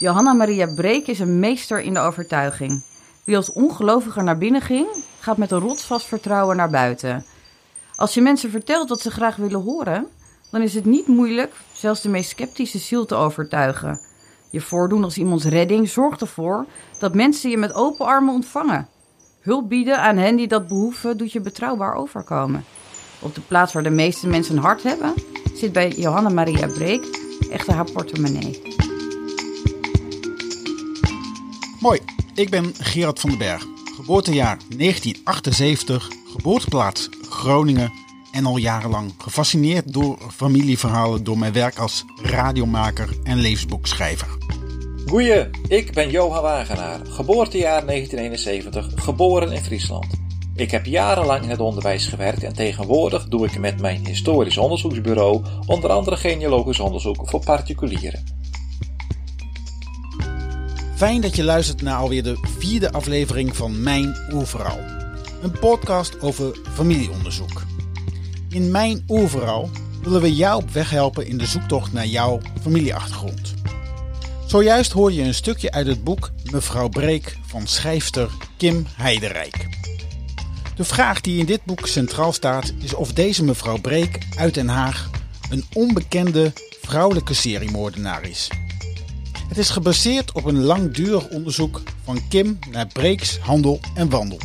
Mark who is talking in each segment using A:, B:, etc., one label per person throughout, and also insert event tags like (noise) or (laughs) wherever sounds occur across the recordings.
A: Johanna Maria Breek is een meester in de overtuiging. Wie als ongelovige naar binnen ging, gaat met een rotsvast vertrouwen naar buiten. Als je mensen vertelt wat ze graag willen horen, dan is het niet moeilijk zelfs de meest sceptische ziel te overtuigen. Je voordoen als iemands redding zorgt ervoor dat mensen je met open armen ontvangen. Hulp bieden aan hen die dat behoeven doet je betrouwbaar overkomen. Op de plaats waar de meeste mensen een hart hebben, zit bij Johanna Maria Breek echter haar portemonnee.
B: Mooi, ik ben Gerard van den Berg. Geboortejaar 1978, geboorteplaats Groningen en al jarenlang gefascineerd door familieverhalen door mijn werk als radiomaker en levensboekschrijver.
C: Goeie, ik ben Johan Wagenaar, geboortejaar 1971, geboren in Friesland. Ik heb jarenlang in het onderwijs gewerkt en tegenwoordig doe ik met mijn historisch onderzoeksbureau onder andere genealogisch onderzoek voor particulieren.
B: Fijn dat je luistert naar alweer de vierde aflevering van Mijn Oerverhaal. Een podcast over familieonderzoek. In Mijn Oerverhaal willen we jou op weg helpen in de zoektocht naar jouw familieachtergrond. Zojuist hoor je een stukje uit het boek Mevrouw Breek van schrijfster Kim Heiderijk. De vraag die in dit boek centraal staat is of deze mevrouw Breek uit Den Haag een onbekende vrouwelijke seriemoordenaar is. Het is gebaseerd op een langdurig onderzoek van Kim naar Breeks handel en wandel.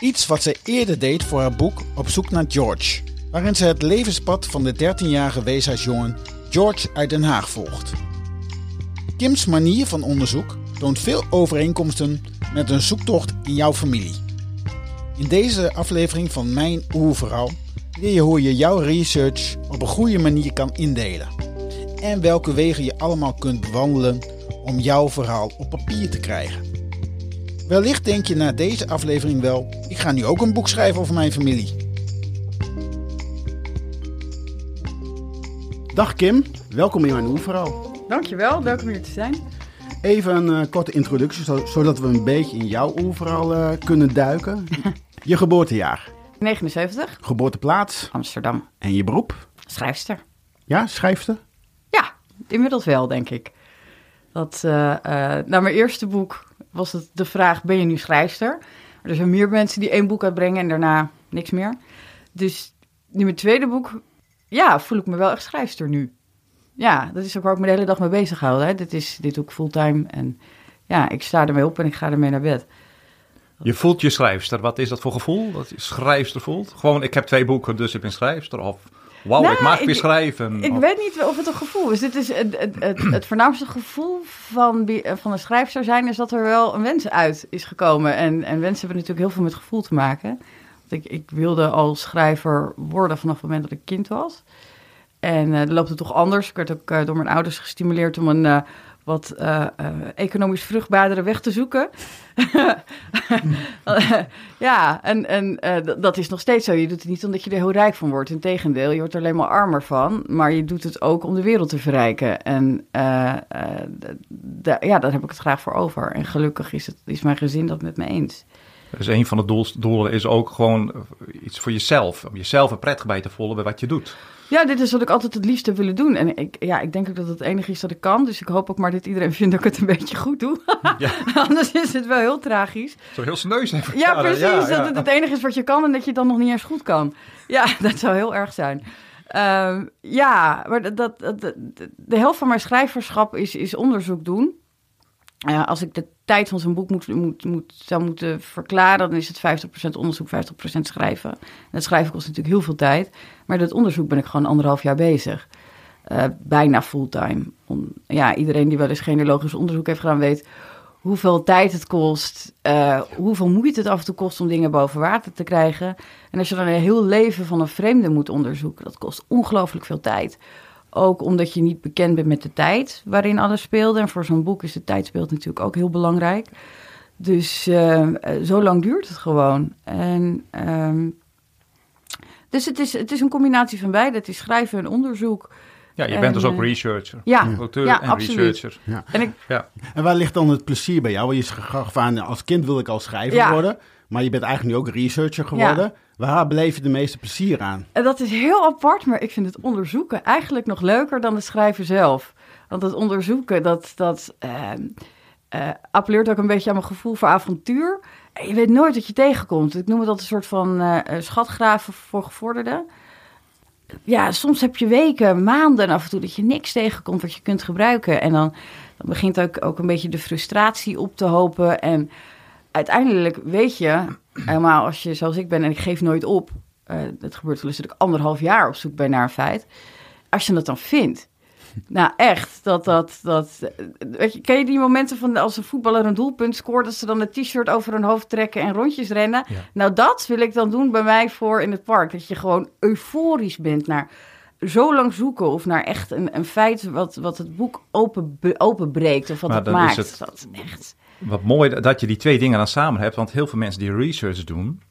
B: Iets wat zij eerder deed voor haar boek Op zoek naar George, waarin ze het levenspad van de 13-jarige weeshuisjongen George uit Den Haag volgt. Kims manier van onderzoek toont veel overeenkomsten met een zoektocht in jouw familie. In deze aflevering van Mijn Oerverhaal leer je hoe je jouw research op een goede manier kan indelen. En welke wegen je allemaal kunt bewandelen om jouw verhaal op papier te krijgen. Wellicht denk je na deze aflevering wel, ik ga nu ook een boek schrijven over mijn familie.
D: Dag Kim, welkom in mijn oerverhaal.
A: Dankjewel, leuk om hier te zijn.
D: Even een uh, korte introductie, zo, zodat we een beetje in jouw oerverhaal uh, kunnen duiken. (laughs) je geboortejaar?
A: 79.
D: Geboorteplaats?
A: Amsterdam.
D: En je beroep?
A: Schrijfster.
D: Ja, schrijfster?
A: Ja, inmiddels wel, denk ik. Dat, uh, na mijn eerste boek was het de vraag, ben je nu schrijfster? Er zijn meer mensen die één boek uitbrengen en daarna niks meer. Dus nu mijn tweede boek, ja, voel ik me wel echt schrijfster nu. Ja, dat is ook waar ik me de hele dag mee bezig hou. Dit, is, dit ik fulltime en ja, ik sta ermee op en ik ga ermee naar bed.
E: Je voelt je schrijfster. Wat is dat voor gevoel? Dat je schrijfster voelt? Gewoon, ik heb twee boeken, dus ik ben schrijfster. Of wauw, nou, ik mag weer schrijven.
A: Ik weet niet of het een gevoel is. Dit is het, het, het, het voornaamste gevoel van, van een schrijfster zijn... is dat er wel een wens uit is gekomen. En, en wensen hebben natuurlijk heel veel met gevoel te maken. Want ik, ik wilde als schrijver worden vanaf het moment dat ik kind was. En uh, dan loopt het toch anders. Ik werd ook uh, door mijn ouders gestimuleerd om een... Uh, wat uh, uh, economisch vruchtbaardere weg te zoeken. (laughs) (laughs) ja, en, en uh, dat is nog steeds zo. Je doet het niet omdat je er heel rijk van wordt. Integendeel, je wordt er alleen maar armer van. Maar je doet het ook om de wereld te verrijken. En ja, daar heb ik het graag voor over. En gelukkig is, het, is mijn gezin dat met me eens.
E: Dus een van de doel, doelen is ook gewoon iets voor jezelf. Om jezelf een prettig bij te voelen bij wat je doet.
A: Ja, dit is wat ik altijd het liefste willen doen. En ik, ja, ik denk ook dat het het enige is dat ik kan. Dus ik hoop ook maar dat iedereen vindt dat ik het een beetje goed doe. (laughs) Ja. (laughs) Anders is het wel heel tragisch.
E: Zo heel sneus
A: even. Ja, precies. Ja, ja. Dat het het enige is wat je kan en dat je het dan nog niet eens goed kan. Ja, (laughs) dat zou heel erg zijn. Uh, ja, maar dat, dat, dat, de helft van mijn schrijverschap is, is onderzoek doen. Als ik de tijd van zo'n boek moet, moet, moet, zou moeten verklaren, dan is het 50% onderzoek, 50% schrijven. En dat schrijven kost natuurlijk heel veel tijd. Maar dat onderzoek ben ik gewoon anderhalf jaar bezig. Uh, bijna fulltime. Om, ja, iedereen die wel eens genealogisch onderzoek heeft gedaan, weet hoeveel tijd het kost, uh, hoeveel moeite het af en toe kost om dingen boven water te krijgen. En als je dan een heel leven van een vreemde moet onderzoeken, dat kost ongelooflijk veel tijd. Ook omdat je niet bekend bent met de tijd waarin alles speelde. En voor zo'n boek is de tijdsbeeld natuurlijk ook heel belangrijk. Dus uh, zo lang duurt het gewoon. En, um, dus het is, het is een combinatie van beide. Het is schrijven en onderzoek.
E: Ja, je en, bent dus ook researcher.
A: Ja,
E: auteur
A: ja,
E: en
A: absoluut.
E: researcher.
D: Ja.
A: En, ik,
D: ja. en waar ligt dan het plezier bij jou? Je gaf aan, als kind wil ik al schrijver
A: Ja.
D: worden. Maar je bent eigenlijk nu ook researcher geworden. Waar beleef je de meeste plezier aan?
A: En dat is heel apart, maar ik vind het onderzoeken eigenlijk nog leuker dan het schrijven zelf. Want het onderzoeken, dat, dat uh, appelleert ook een beetje aan mijn gevoel voor avontuur. En je weet nooit wat je tegenkomt. Ik noem het altijd een soort van uh, schatgraven voor gevorderden. Ja, soms heb je weken, maanden af en toe dat je niks tegenkomt wat je kunt gebruiken. En dan, dan begint ook, ook een beetje de frustratie op te hopen. En uiteindelijk weet je, helemaal als je zoals ik ben en ik geef nooit op. Uh, het gebeurt wel eens dat ik anderhalf jaar op zoek ben naar een feit. Als je dat dan vindt, nou, echt. Dat, dat, dat, weet je, ken je die momenten van als een voetballer een doelpunt scoort, dat ze dan het t-shirt over hun hoofd trekken en rondjes rennen? Nou, dat wil ik dan doen bij mij voor in het park. Dat je gewoon euforisch bent naar zo lang zoeken of naar echt een, een feit wat, wat het boek open, openbreekt of wat maar het maakt. Het, dat echt...
E: Wat mooi dat je die twee dingen dan samen hebt, want heel veel mensen die research doen,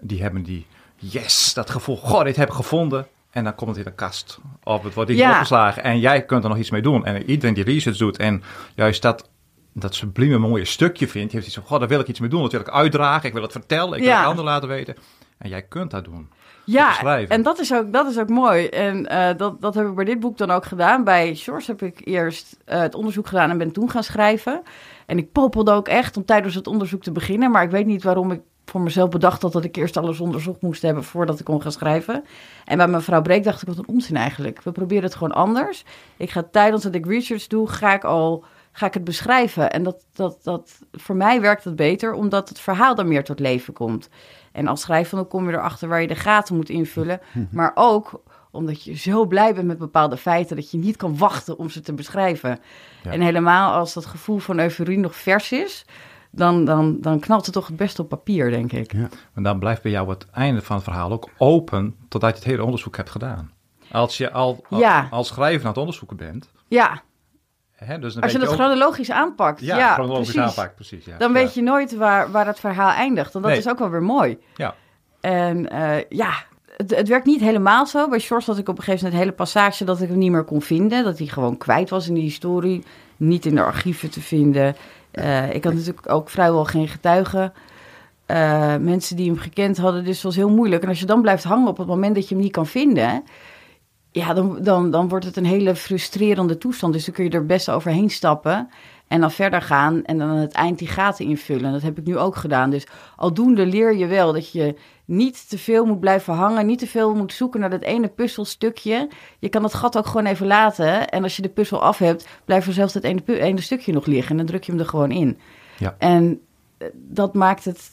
E: die hebben die yes, dat gevoel, goh, dit heb ik gevonden. En dan komt het in de kast. Of het wordt iets ja. opgeslagen. En jij kunt er nog iets mee doen. En iedereen die research doet en juist dat, dat sublieme mooie stukje vindt. Die heeft iets van, god, daar wil ik iets mee doen. Dat wil ik uitdragen. Ik wil het vertellen. Ik wil het anderen laten weten. En jij kunt dat doen.
A: Ja, en dat is ook, dat is ook mooi. En uh, dat, dat heb ik bij dit boek dan ook gedaan. Bij Shores heb ik eerst uh, het onderzoek gedaan en ben toen gaan schrijven. En ik popelde ook echt om tijdens het onderzoek te beginnen. Maar ik weet niet waarom ik voor mezelf bedacht had dat ik eerst alles onderzocht moest hebben voordat ik kon gaan schrijven. En bij mevrouw Breek dacht ik, wat een onzin eigenlijk. We proberen het gewoon anders. Ik ga tijdens dat ik research doe, ga ik al ga ik het beschrijven. En dat, dat, dat, voor mij werkt het beter, omdat het verhaal dan meer tot leven komt. En als schrijver dan kom je erachter waar je de gaten moet invullen. (laughs) Maar ook omdat je zo blij bent met bepaalde feiten dat je niet kan wachten om ze te beschrijven. En helemaal als dat gevoel van euforie nog vers is, dan, dan, dan knalt het toch het best op papier, denk ik. Ja.
E: Maar dan blijft bij jou het einde van het verhaal ook open totdat je het hele onderzoek hebt gedaan. Als je al, als schrijver aan het onderzoeken bent.
A: Ja. Hè, dus als je het chronologisch aanpakt. Ja, ja chronologisch precies. aanpakt, precies. Ja. Dan weet je nooit waar, waar het verhaal eindigt. En dat is ook wel weer mooi. Ja. En uh, ja, het, het, werkt niet helemaal zo. Bij Shorts had ik op een gegeven moment een hele passage dat ik hem niet meer kon vinden. Dat hij gewoon kwijt was in die historie. Niet in de archieven te vinden. Uh, ik had natuurlijk ook vrijwel geen getuigen. Uh, mensen die hem gekend hadden, dus het was heel moeilijk. En als je dan blijft hangen op het moment dat je hem niet kan vinden, ja, dan, dan, dan wordt het een hele frustrerende toestand. Dus dan kun je er best overheen stappen en dan verder gaan en dan aan het eind die gaten invullen. Dat heb ik nu ook gedaan. Dus aldoende leer je wel dat je niet te veel moet blijven hangen, niet te veel moet zoeken naar dat ene puzzelstukje. Je kan het gat ook gewoon even laten. En als je de puzzel af hebt, blijft er zelfs dat ene, ene stukje nog liggen. En dan druk je hem er gewoon in. Ja. En eh, dat maakt het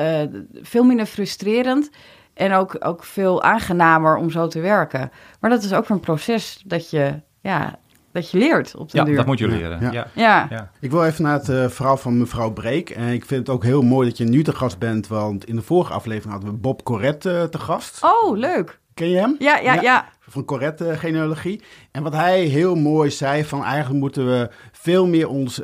A: uh, veel minder frustrerend. En ook, ook veel aangenamer om zo te werken. Maar dat is ook een proces dat je ja, dat je leert op de
E: ja,
A: duur.
E: dat moet je leren. Ja.
A: Ja.
B: Ik wil even naar het uh, verhaal van mevrouw Breek. En ik vind het ook heel mooi dat je nu te gast bent, want in de vorige aflevering hadden we Bob Corette uh, te gast.
A: Oh, leuk.
B: Ken je hem?
A: Ja, ja, ja.
B: Van Corette uh, genealogie. En wat hij heel mooi zei, van eigenlijk moeten we veel meer ons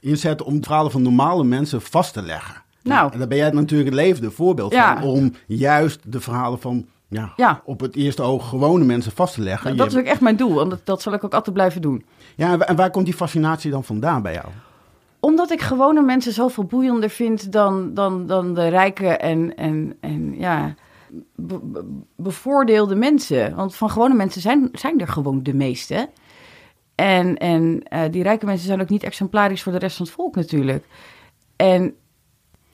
B: inzetten om verhalen van normale mensen vast te leggen. Nou. En daar ben jij natuurlijk het levende voorbeeld van, om juist de verhalen van ja, ja, op het eerste oog gewone mensen vast te leggen.
A: dat is ook echt mijn doel en dat, dat zal ik ook altijd blijven doen.
B: Ja, en waar komt die fascinatie dan vandaan bij jou?
A: Omdat ik gewone mensen zoveel boeiender vind dan, dan, dan de rijke en, en, en ja, bevoordeelde mensen. Want van gewone mensen zijn, zijn er gewoon de meeste. En, en uh, die rijke mensen zijn ook niet exemplarisch voor de rest van het volk natuurlijk. En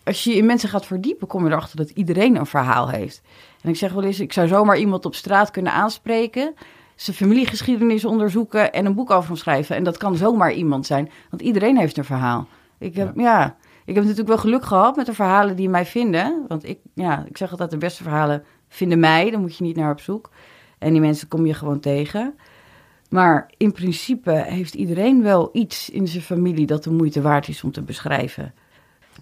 A: als je in mensen gaat verdiepen, kom je erachter dat iedereen een verhaal heeft. En ik zeg wel eens, ik zou zomaar iemand op straat kunnen aanspreken, zijn familiegeschiedenis onderzoeken en een boek over hem schrijven. En dat kan zomaar iemand zijn, want iedereen heeft een verhaal. Ik heb, ja. ik heb natuurlijk wel geluk gehad met de verhalen die mij vinden. Want ik, ja, ik zeg altijd, de beste verhalen vinden mij, dan moet je niet naar op zoek. En die mensen kom je gewoon tegen. Maar in principe heeft iedereen wel iets in zijn familie dat de moeite waard is om te beschrijven.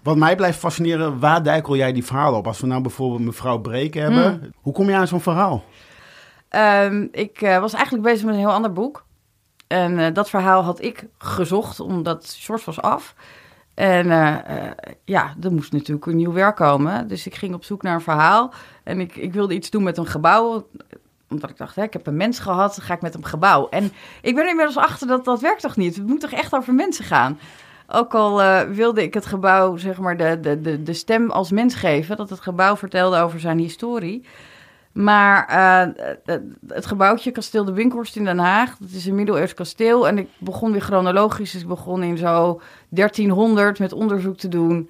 B: Wat mij blijft fascineren, waar dijkel jij die verhalen op? Als we nou bijvoorbeeld mevrouw Breken hebben, hmm. hoe kom je aan zo'n verhaal?
A: Um, ik uh, was eigenlijk bezig met een heel ander boek. En uh, dat verhaal had ik gezocht, omdat Short was af. En uh, ja, er moest natuurlijk een nieuw werk komen. Dus ik ging op zoek naar een verhaal. En ik, ik wilde iets doen met een gebouw omdat ik dacht, hè, ik heb een mens gehad, ga ik met een gebouw. En ik ben er inmiddels achter dat dat werkt toch niet? Het moet toch echt over mensen gaan? Ook al uh, wilde ik het gebouw, zeg maar, de, de, de, de stem als mens geven, dat het gebouw vertelde over zijn historie. Maar uh, het gebouwtje Kasteel de Winkhorst in Den Haag, dat is een middeleeuws kasteel. En ik begon weer chronologisch, dus ik begon in zo 1300 met onderzoek te doen.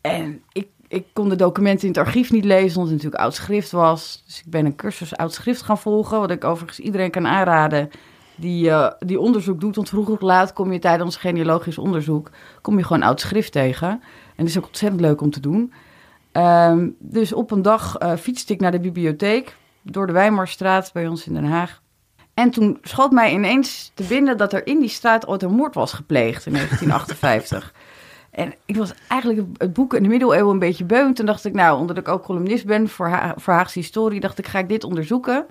A: En ik, ik kon de documenten in het archief niet lezen, omdat het natuurlijk oud schrift was. Dus ik ben een cursus oud schrift gaan volgen, wat ik overigens iedereen kan aanraden die, uh, die onderzoek doet. Want vroeg of laat kom je tijdens genealogisch onderzoek, kom je gewoon oud schrift tegen. En dat is ook ontzettend leuk om te doen. Um, dus op een dag uh, fietste ik naar de bibliotheek door de Weimarstraat bij ons in Den Haag. En toen schoot mij ineens te binnen dat er in die straat ooit een moord was gepleegd in (laughs) 1958. en ik was eigenlijk het boek in de middeleeuwen een beetje beu. Toen dacht ik, nou, omdat ik ook columnist ben voor, voor Haagse historie, dacht ik, ga ik dit onderzoeken.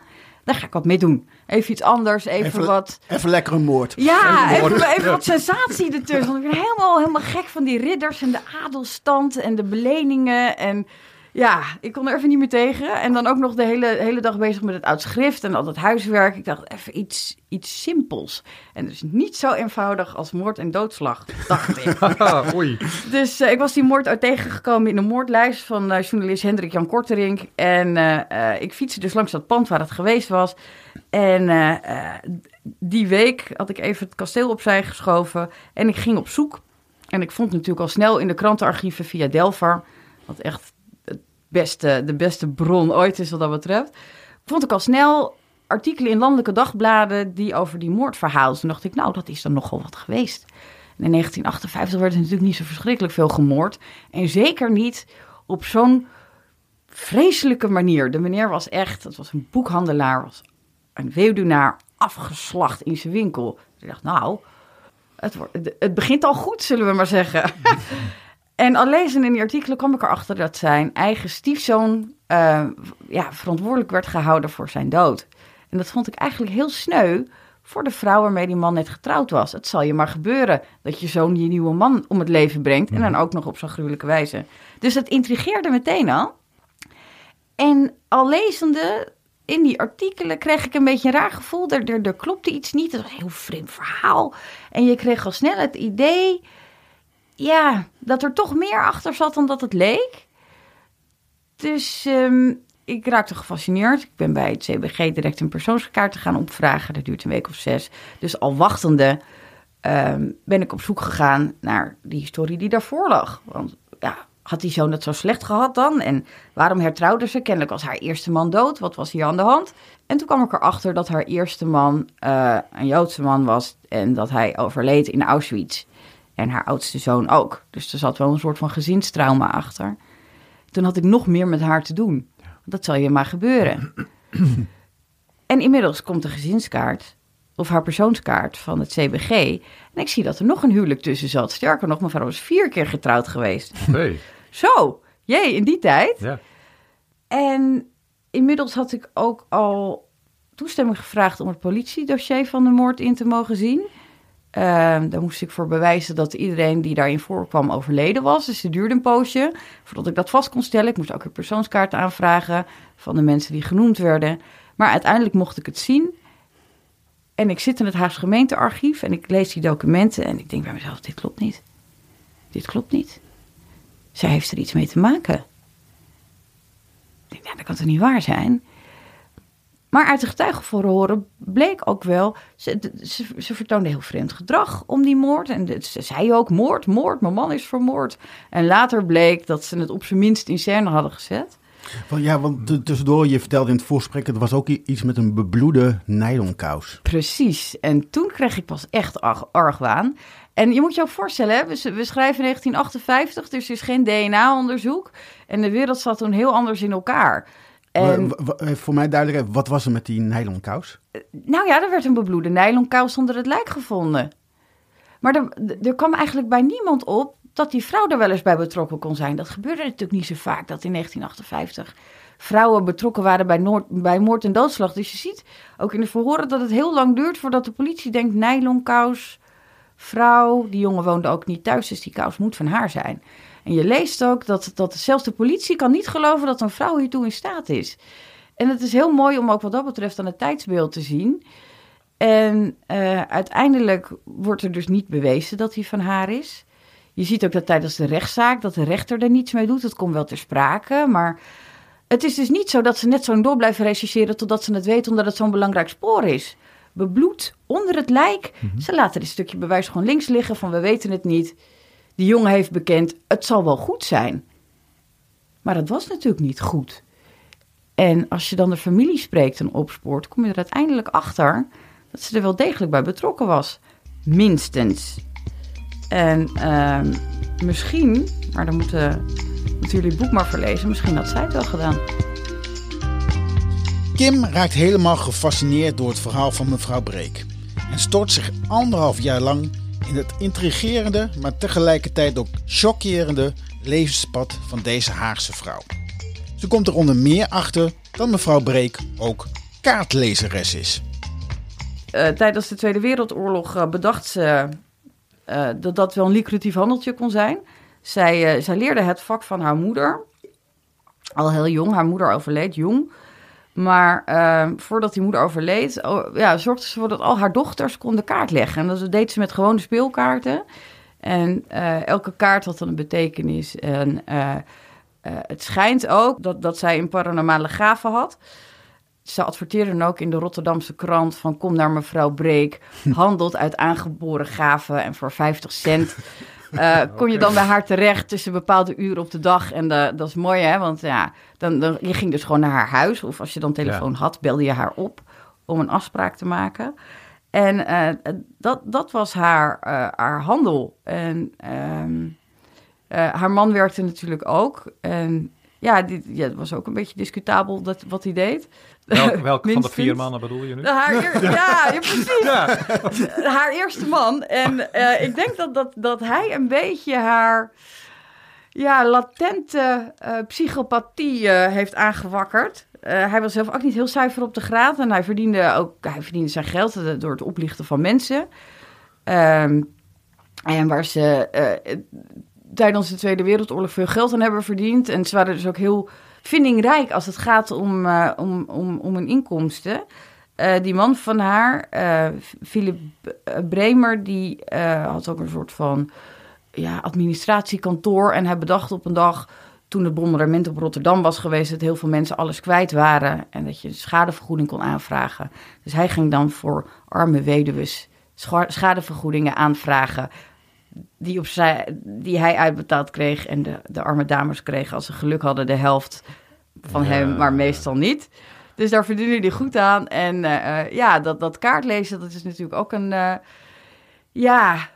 A: Daar ga ik wat mee doen. Even iets anders, even, wat...
B: Even lekker een moord.
A: Ja, even, even, wat sensatie ertussen. Want ik ben helemaal, helemaal gek van die ridders en de adelstand en de beleningen en ja, ik kon er even niet meer tegen. En dan ook nog de hele, hele dag bezig met het oud schrift en al dat huiswerk. Ik dacht even iets, iets simpels. En dus niet zo eenvoudig als moord en doodslag, dacht ik. (laughs) Oei. Dus uh, ik was die moord uit tegengekomen in de moordlijst van uh, journalist Hendrik Jan Korterink. En uh, ik fietste dus langs dat pand waar het geweest was. En die week had ik even het kasteel opzij geschoven en ik ging op zoek. En ik vond natuurlijk al snel in de krantenarchieven via Delvar, wat echt beste, de beste bron ooit is wat dat betreft. Vond ik al snel artikelen in landelijke dagbladen die over die moord verhaalden. Toen dacht ik, nou, dat is dan nogal wat geweest. In 1958 werd er natuurlijk niet zo verschrikkelijk veel gemoord. En zeker niet op zo'n vreselijke manier. De meneer was echt, het was een boekhandelaar, was een weduwnaar, afgeslacht in zijn winkel. Ik dacht, nou, het, het begint al goed, zullen we maar zeggen. (laughs) En al lezen in die artikelen kwam ik erachter dat zijn eigen stiefzoon uh, ja, verantwoordelijk werd gehouden voor zijn dood. En dat vond ik eigenlijk heel sneu voor de vrouw waarmee die man net getrouwd was. Het zal je maar gebeuren dat je zoon je nieuwe man om het leven brengt. En dan mhm. ook nog op zo'n gruwelijke wijze. Dus dat intrigeerde meteen al. En al lezende in die artikelen kreeg ik een beetje een raar gevoel. Er, er, er klopte iets niet. Het was een heel vreemd verhaal. En je kreeg al snel het idee ja, dat er toch meer achter zat dan dat het leek. Dus ehm, ik raakte gefascineerd. Ik ben bij het CBG direct een persoonskaart gaan opvragen. Dat duurt een week of zes. Dus al wachtende ehm, ben ik op zoek gegaan naar die historie die daarvoor lag. Want ja, had die zoon het zo slecht gehad dan? En waarom hertrouwde ze? Kennelijk was haar eerste man dood. Wat was hier aan de hand? En toen kwam ik erachter dat haar eerste man uh, een Joodse man was. En dat hij overleed in Auschwitz. En haar oudste zoon ook. Dus er zat wel een soort van gezinstrauma achter. Toen had ik nog meer met haar te doen. Dat zal je maar gebeuren. (clears throat) en inmiddels komt de gezinskaart, of haar persoonskaart van het CBG. En ik zie dat er nog een huwelijk tussen zat. Sterker nog, mevrouw was vier keer getrouwd geweest.
E: Nee. (laughs)
A: Zo, jee, in die tijd. Ja. En inmiddels had ik ook al toestemming gevraagd om het politiedossier van de moord in te mogen zien. Uh, daar moest ik voor bewijzen dat iedereen die daarin voorkwam overleden was. Dus het duurde een poosje voordat ik dat vast kon stellen. Ik moest ook een persoonskaart aanvragen van de mensen die genoemd werden. Maar uiteindelijk mocht ik het zien. En ik zit in het Haagse gemeentearchief en ik lees die documenten en ik denk bij mezelf, dit klopt niet. Dit klopt niet. Zij heeft er iets mee te maken. Ik denk, ja, dat kan toch niet waar zijn? Maar uit de getuigenverhoren bleek ook wel, ze, ze, ze, vertoonde heel vreemd gedrag om die moord. En ze zei ook, moord, moord, mijn man is vermoord. En later bleek dat ze het op zijn minst in scène hadden gezet.
B: Van, ja, want tussendoor, je vertelde in het voorsprek, er was ook iets met een bebloede nylonkous.
A: Precies, en toen kreeg ik pas echt argwaan. En je moet je ook voorstellen, we, we schrijven 1958, dus er is geen DNA-onderzoek. En de wereld zat toen heel anders in elkaar.
B: En, voor mij duidelijk, wat was er met die nylonkous?
A: Eh, nou ja, er werd een bebloede nylonkous onder het lijk gevonden. Maar er, er kwam eigenlijk bij niemand op dat die vrouw er wel eens bij betrokken kon zijn. Dat gebeurde natuurlijk niet zo vaak, dat in 1958 vrouwen betrokken waren bij, Noord, bij moord en doodslag. Dus je ziet ook in de verhoren dat het heel lang duurt voordat de politie denkt... nylonkous, vrouw, die jongen woonde ook niet thuis, dus die kous moet van haar zijn. En je leest ook dat, dat zelfs de politie kan niet geloven dat een vrouw hiertoe in staat is. En het is heel mooi om ook wat dat betreft aan het tijdsbeeld te zien. En uh, uiteindelijk wordt er dus niet bewezen dat hij van haar is. Je ziet ook dat tijdens de rechtszaak dat de rechter er niets mee doet. Dat komt wel ter sprake, maar Het is dus niet zo dat ze net zo door blijven rechercheren totdat ze het weten, omdat het zo'n belangrijk spoor is. Bebloed onder het lijk. Mhm. Ze laten dit stukje bewijs gewoon links liggen van we weten het niet. Die jongen heeft bekend, het zal wel goed zijn. Maar dat was natuurlijk niet goed. En als je dan de familie spreekt en opspoort, kom je er uiteindelijk achter dat ze er wel degelijk bij betrokken was. Minstens. En uh, misschien, maar dan moeten, moeten jullie het boek maar verlezen, misschien had zij het wel gedaan.
F: Kim raakt helemaal gefascineerd door het verhaal van mevrouw Breek en stort zich anderhalf jaar lang in het intrigerende, maar tegelijkertijd ook chockerende levenspad van deze Haagse vrouw. Ze komt er onder meer achter dat mevrouw Breek ook kaartlezeres is.
A: Uh, tijdens de Tweede Wereldoorlog uh, bedacht ze uh, dat dat wel een lucratief handeltje kon zijn. Zij, zij leerde het vak van haar moeder, al heel jong. Haar moeder overleed jong. Maar voordat die moeder overleed, oh, ja, zorgde ze ervoor dat al haar dochters konden kaart leggen. En dat deed ze met gewone speelkaarten. En elke kaart had dan een betekenis. En uh, het schijnt ook dat, dat zij een paranormale gave had. Ze adverteerden ook in de Rotterdamse krant van kom naar mevrouw Breek, (laughs) handelt uit aangeboren gaven en voor 50 cent. Uh, kon je dan bij haar terecht tussen bepaalde uren op de dag. En de, dat is mooi, hè? Want ja, dan, dan, je ging dus gewoon naar haar huis. Of als je dan telefoon had, belde je haar op om een afspraak te maken. En uh, dat, dat was haar, uh, haar handel. En ehm, uh, haar man werkte natuurlijk ook. En ja, die, ja, het was ook een beetje discutabel dat, wat hij deed.
E: Welk, (laughs) welke van de vier mannen bedoel je nu?
A: Haar (laughs) ja, ja, precies. Ja. Haar eerste man. En uh, ik denk dat, dat, dat hij een beetje haar ja, latente uh, psychopathie heeft aangewakkerd. hij was zelf ook niet heel zuiver op de graad. En hij verdiende, ook, hij verdiende zijn geld door het oplichten van mensen. Ehm, en waar ze tijdens de Tweede Wereldoorlog veel geld aan hebben verdiend. En ze waren dus ook heel vindingrijk als het gaat om, uh, om, om, om hun inkomsten. Uh, die man van haar, uh, Philip Bremer, die had ook een soort van ja, administratiekantoor. En hij bedacht op een dag, toen het bombardement op Rotterdam was geweest, dat heel veel mensen alles kwijt waren. En dat je schadevergoeding kon aanvragen. Dus hij ging dan voor arme weduwes schadevergoedingen aanvragen die, die hij uitbetaald kreeg. En de, de arme dames kregen, als ze geluk hadden, de helft van hem, maar meestal niet. Dus daar verdienen die goed aan. En uh, ja, dat, dat kaartlezen, dat is natuurlijk ook een, uh, ja,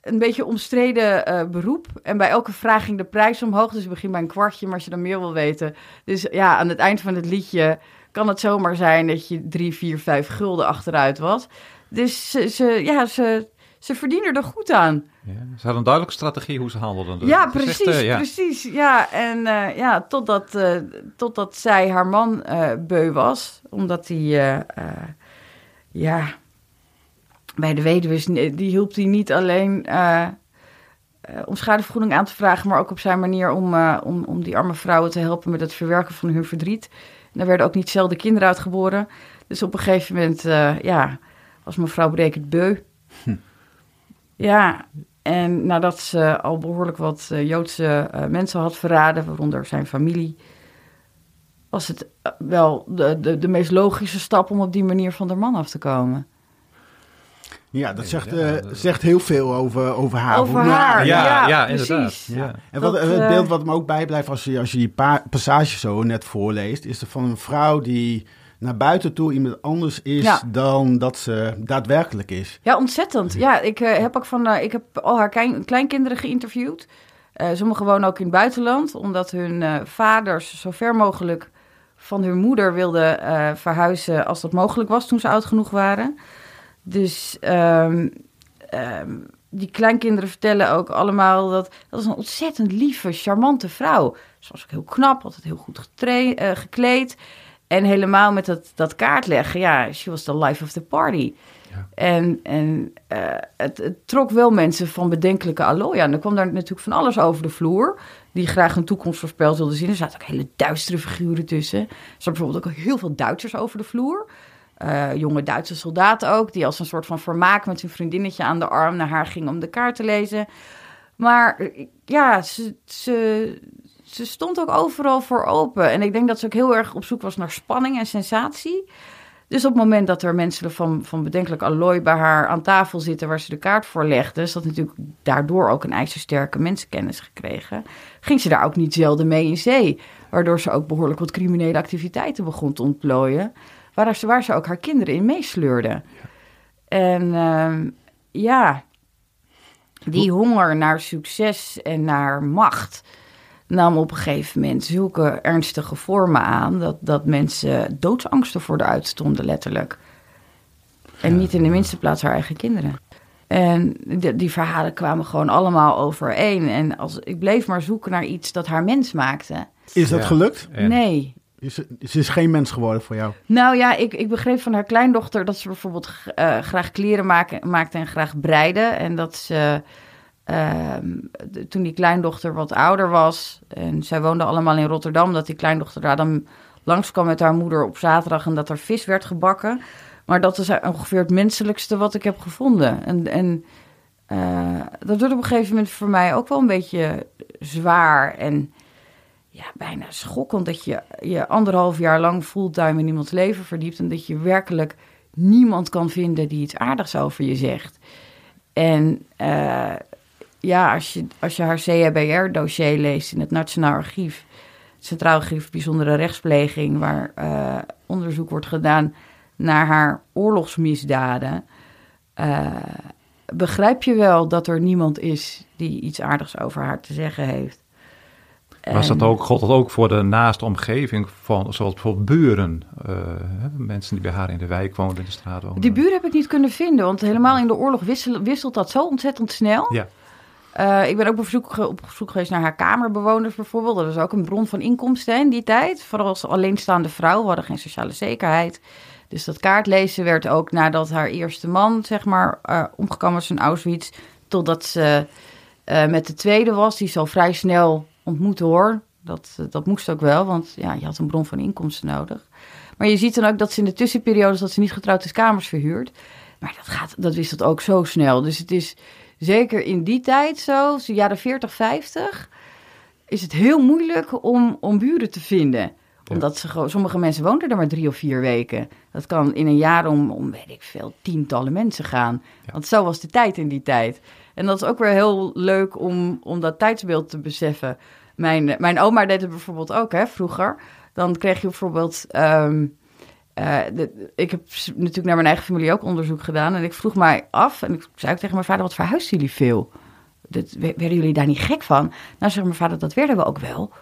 A: een beetje omstreden uh, beroep. En bij elke vraag ging de prijs omhoog. Dus begin bij een kwartje, maar als je dan meer wil weten. Dus ja, aan het eind van het liedje kan het zomaar zijn dat je drie, vier, vijf gulden achteruit was. Dus ze, ze ja, ze, ze verdienen er goed aan.
E: Ja, ze hadden een duidelijke strategie hoe ze handelden.
A: Dus ja, precies, eh, ja. precies. Ja, en uh, ja, totdat, uh, totdat zij haar man beu was. Omdat hij, ja, bij de weduwe, die hielp hij niet alleen om schadevergoeding aan te vragen... maar ook op zijn manier om, om, om die arme vrouwen te helpen met het verwerken van hun verdriet. En daar werden ook niet zelden kinderen uitgeboren. Dus op een gegeven moment, ja, was mevrouw Brekert beu... Ja, en nadat ze al behoorlijk wat uh, Joodse uh, mensen had verraden, waaronder zijn familie, was het eh, wel de, de, de meest logische stap om op die manier van de man af te komen.
B: Ja, dat zegt, uh, zegt heel veel over, over haar.
A: Over haar,
E: ja, ja, ja inderdaad. Ja.
B: En wat, het beeld wat me ook bijblijft als je, als je die passage zo net voorleest, is er van een vrouw die naar buiten toe iemand anders is dan dat ze daadwerkelijk is.
A: Ja, ontzettend. Ja, ik uh, heb ook van, uh, ik heb al haar klein, kleinkinderen geïnterviewd. Uh, sommigen wonen ook in het buitenland, omdat hun vaders zo ver mogelijk van hun moeder wilden verhuizen als dat mogelijk was toen ze oud genoeg waren. Dus um, um, die kleinkinderen vertellen ook allemaal dat dat is een ontzettend lieve, charmante vrouw. Ze was ook heel knap, altijd heel goed gekleed. En helemaal met dat, dat kaartleggen, ja, she was the life of the party. Ja. En, en uh, het, het, trok wel mensen van bedenkelijke allooi aan. Er kwam daar natuurlijk van alles over de vloer, die graag een toekomst voorspeld wilden zien. Er zaten ook hele duistere figuren tussen. Er zaten bijvoorbeeld ook heel veel Duitsers over de vloer. Uh, jonge Duitse soldaten ook, die als een soort van vermaak met hun vriendinnetje aan de arm naar haar gingen om de kaart te lezen. Maar ja, ze, ze, ze stond ook overal voor open. En ik denk dat ze ook heel erg op zoek was naar spanning en sensatie. Dus op het moment dat er mensen van, van bedenkelijk allooi bij haar aan tafel zitten waar ze de kaart voor legde, is dat natuurlijk daardoor ook een ijzersterke mensenkennis gekregen, ging ze daar ook niet zelden mee in zee. Waardoor ze ook behoorlijk wat criminele activiteiten begon te ontplooien, waar ze, waar ze ook haar kinderen in meesleurde. En uh, ja, die honger naar succes en naar macht nam op een gegeven moment zulke ernstige vormen aan dat, dat mensen doodsangsten voor de uitstonden, letterlijk. En niet in de minste plaats haar eigen kinderen. En die, die, verhalen kwamen gewoon allemaal overeen. En als, ik bleef maar zoeken naar iets dat haar mens maakte.
B: Is dat gelukt?
A: Nee.
B: Is, ze is geen mens geworden voor jou?
A: Nou ja, ik, ik begreep van haar kleindochter dat ze bijvoorbeeld uh, graag kleren maken, maakte en graag breide. En dat ze Ehm, toen die kleindochter wat ouder was en zij woonden allemaal in Rotterdam, dat die kleindochter daar dan langskwam met haar moeder op zaterdag en dat er vis werd gebakken. Maar dat is ongeveer het menselijkste wat ik heb gevonden. En, en uh, dat wordt op een gegeven moment voor mij ook wel een beetje zwaar en ja, bijna schokkend dat je je anderhalf jaar lang fulltime in iemands leven verdiept en dat je werkelijk niemand kan vinden die iets aardigs over je zegt. En uh, ja, als je, als je haar CHBR-dossier leest in het Nationaal Archief, Centraal Archief Bijzondere Rechtspleging, waar uh, onderzoek wordt gedaan naar haar oorlogsmisdaden, uh, begrijp je wel dat er niemand is die iets aardigs over haar te zeggen heeft.
E: Was dat ook, God dat ook voor de naaste omgeving van, zoals bijvoorbeeld buren, uh, mensen die bij haar in de wijk woonden, in de straat woonden?
A: Die buren heb ik niet kunnen vinden, want helemaal in de oorlog wisselt, wisselt dat zo ontzettend snel. Ja. Uh, ik ben ook op zoek, geweest naar haar kamerbewoners bijvoorbeeld. Dat was ook een bron van inkomsten in die tijd. Vooral als alleenstaande vrouw. Hadden geen sociale zekerheid. Dus dat kaartlezen werd ook nadat haar eerste man, zeg maar, uh, omgekomen was in Auschwitz. Totdat ze uh, met de tweede was. Die zal vrij snel ontmoeten hoor. Dat, dat moest ook wel, want ja, je had een bron van inkomsten nodig. Maar je ziet dan ook dat ze in de tussenperiodes dat ze niet getrouwd is kamers verhuurt. Maar dat, gaat, dat wisselt ook zo snel. Dus het is zeker in die tijd zo, de jaren 40, 50, is het heel moeilijk om, om buren te vinden. Omdat ze, sommige mensen woonden er maar drie of vier weken. Dat kan in een jaar om, om weet ik veel, tientallen mensen gaan. Want zo was de tijd in die tijd. En dat is ook weer heel leuk om, om dat tijdsbeeld te beseffen. Mijn, mijn oma deed het bijvoorbeeld ook, hè, vroeger. Dan kreeg je bijvoorbeeld... Ehm, uh, ik heb natuurlijk naar mijn eigen familie ook onderzoek gedaan. En ik vroeg mij af, en ik zei ook tegen mijn vader, wat verhuisden jullie veel? Dat, werden jullie daar niet gek van? Nou, zeg mijn vader, dat werden we ook wel.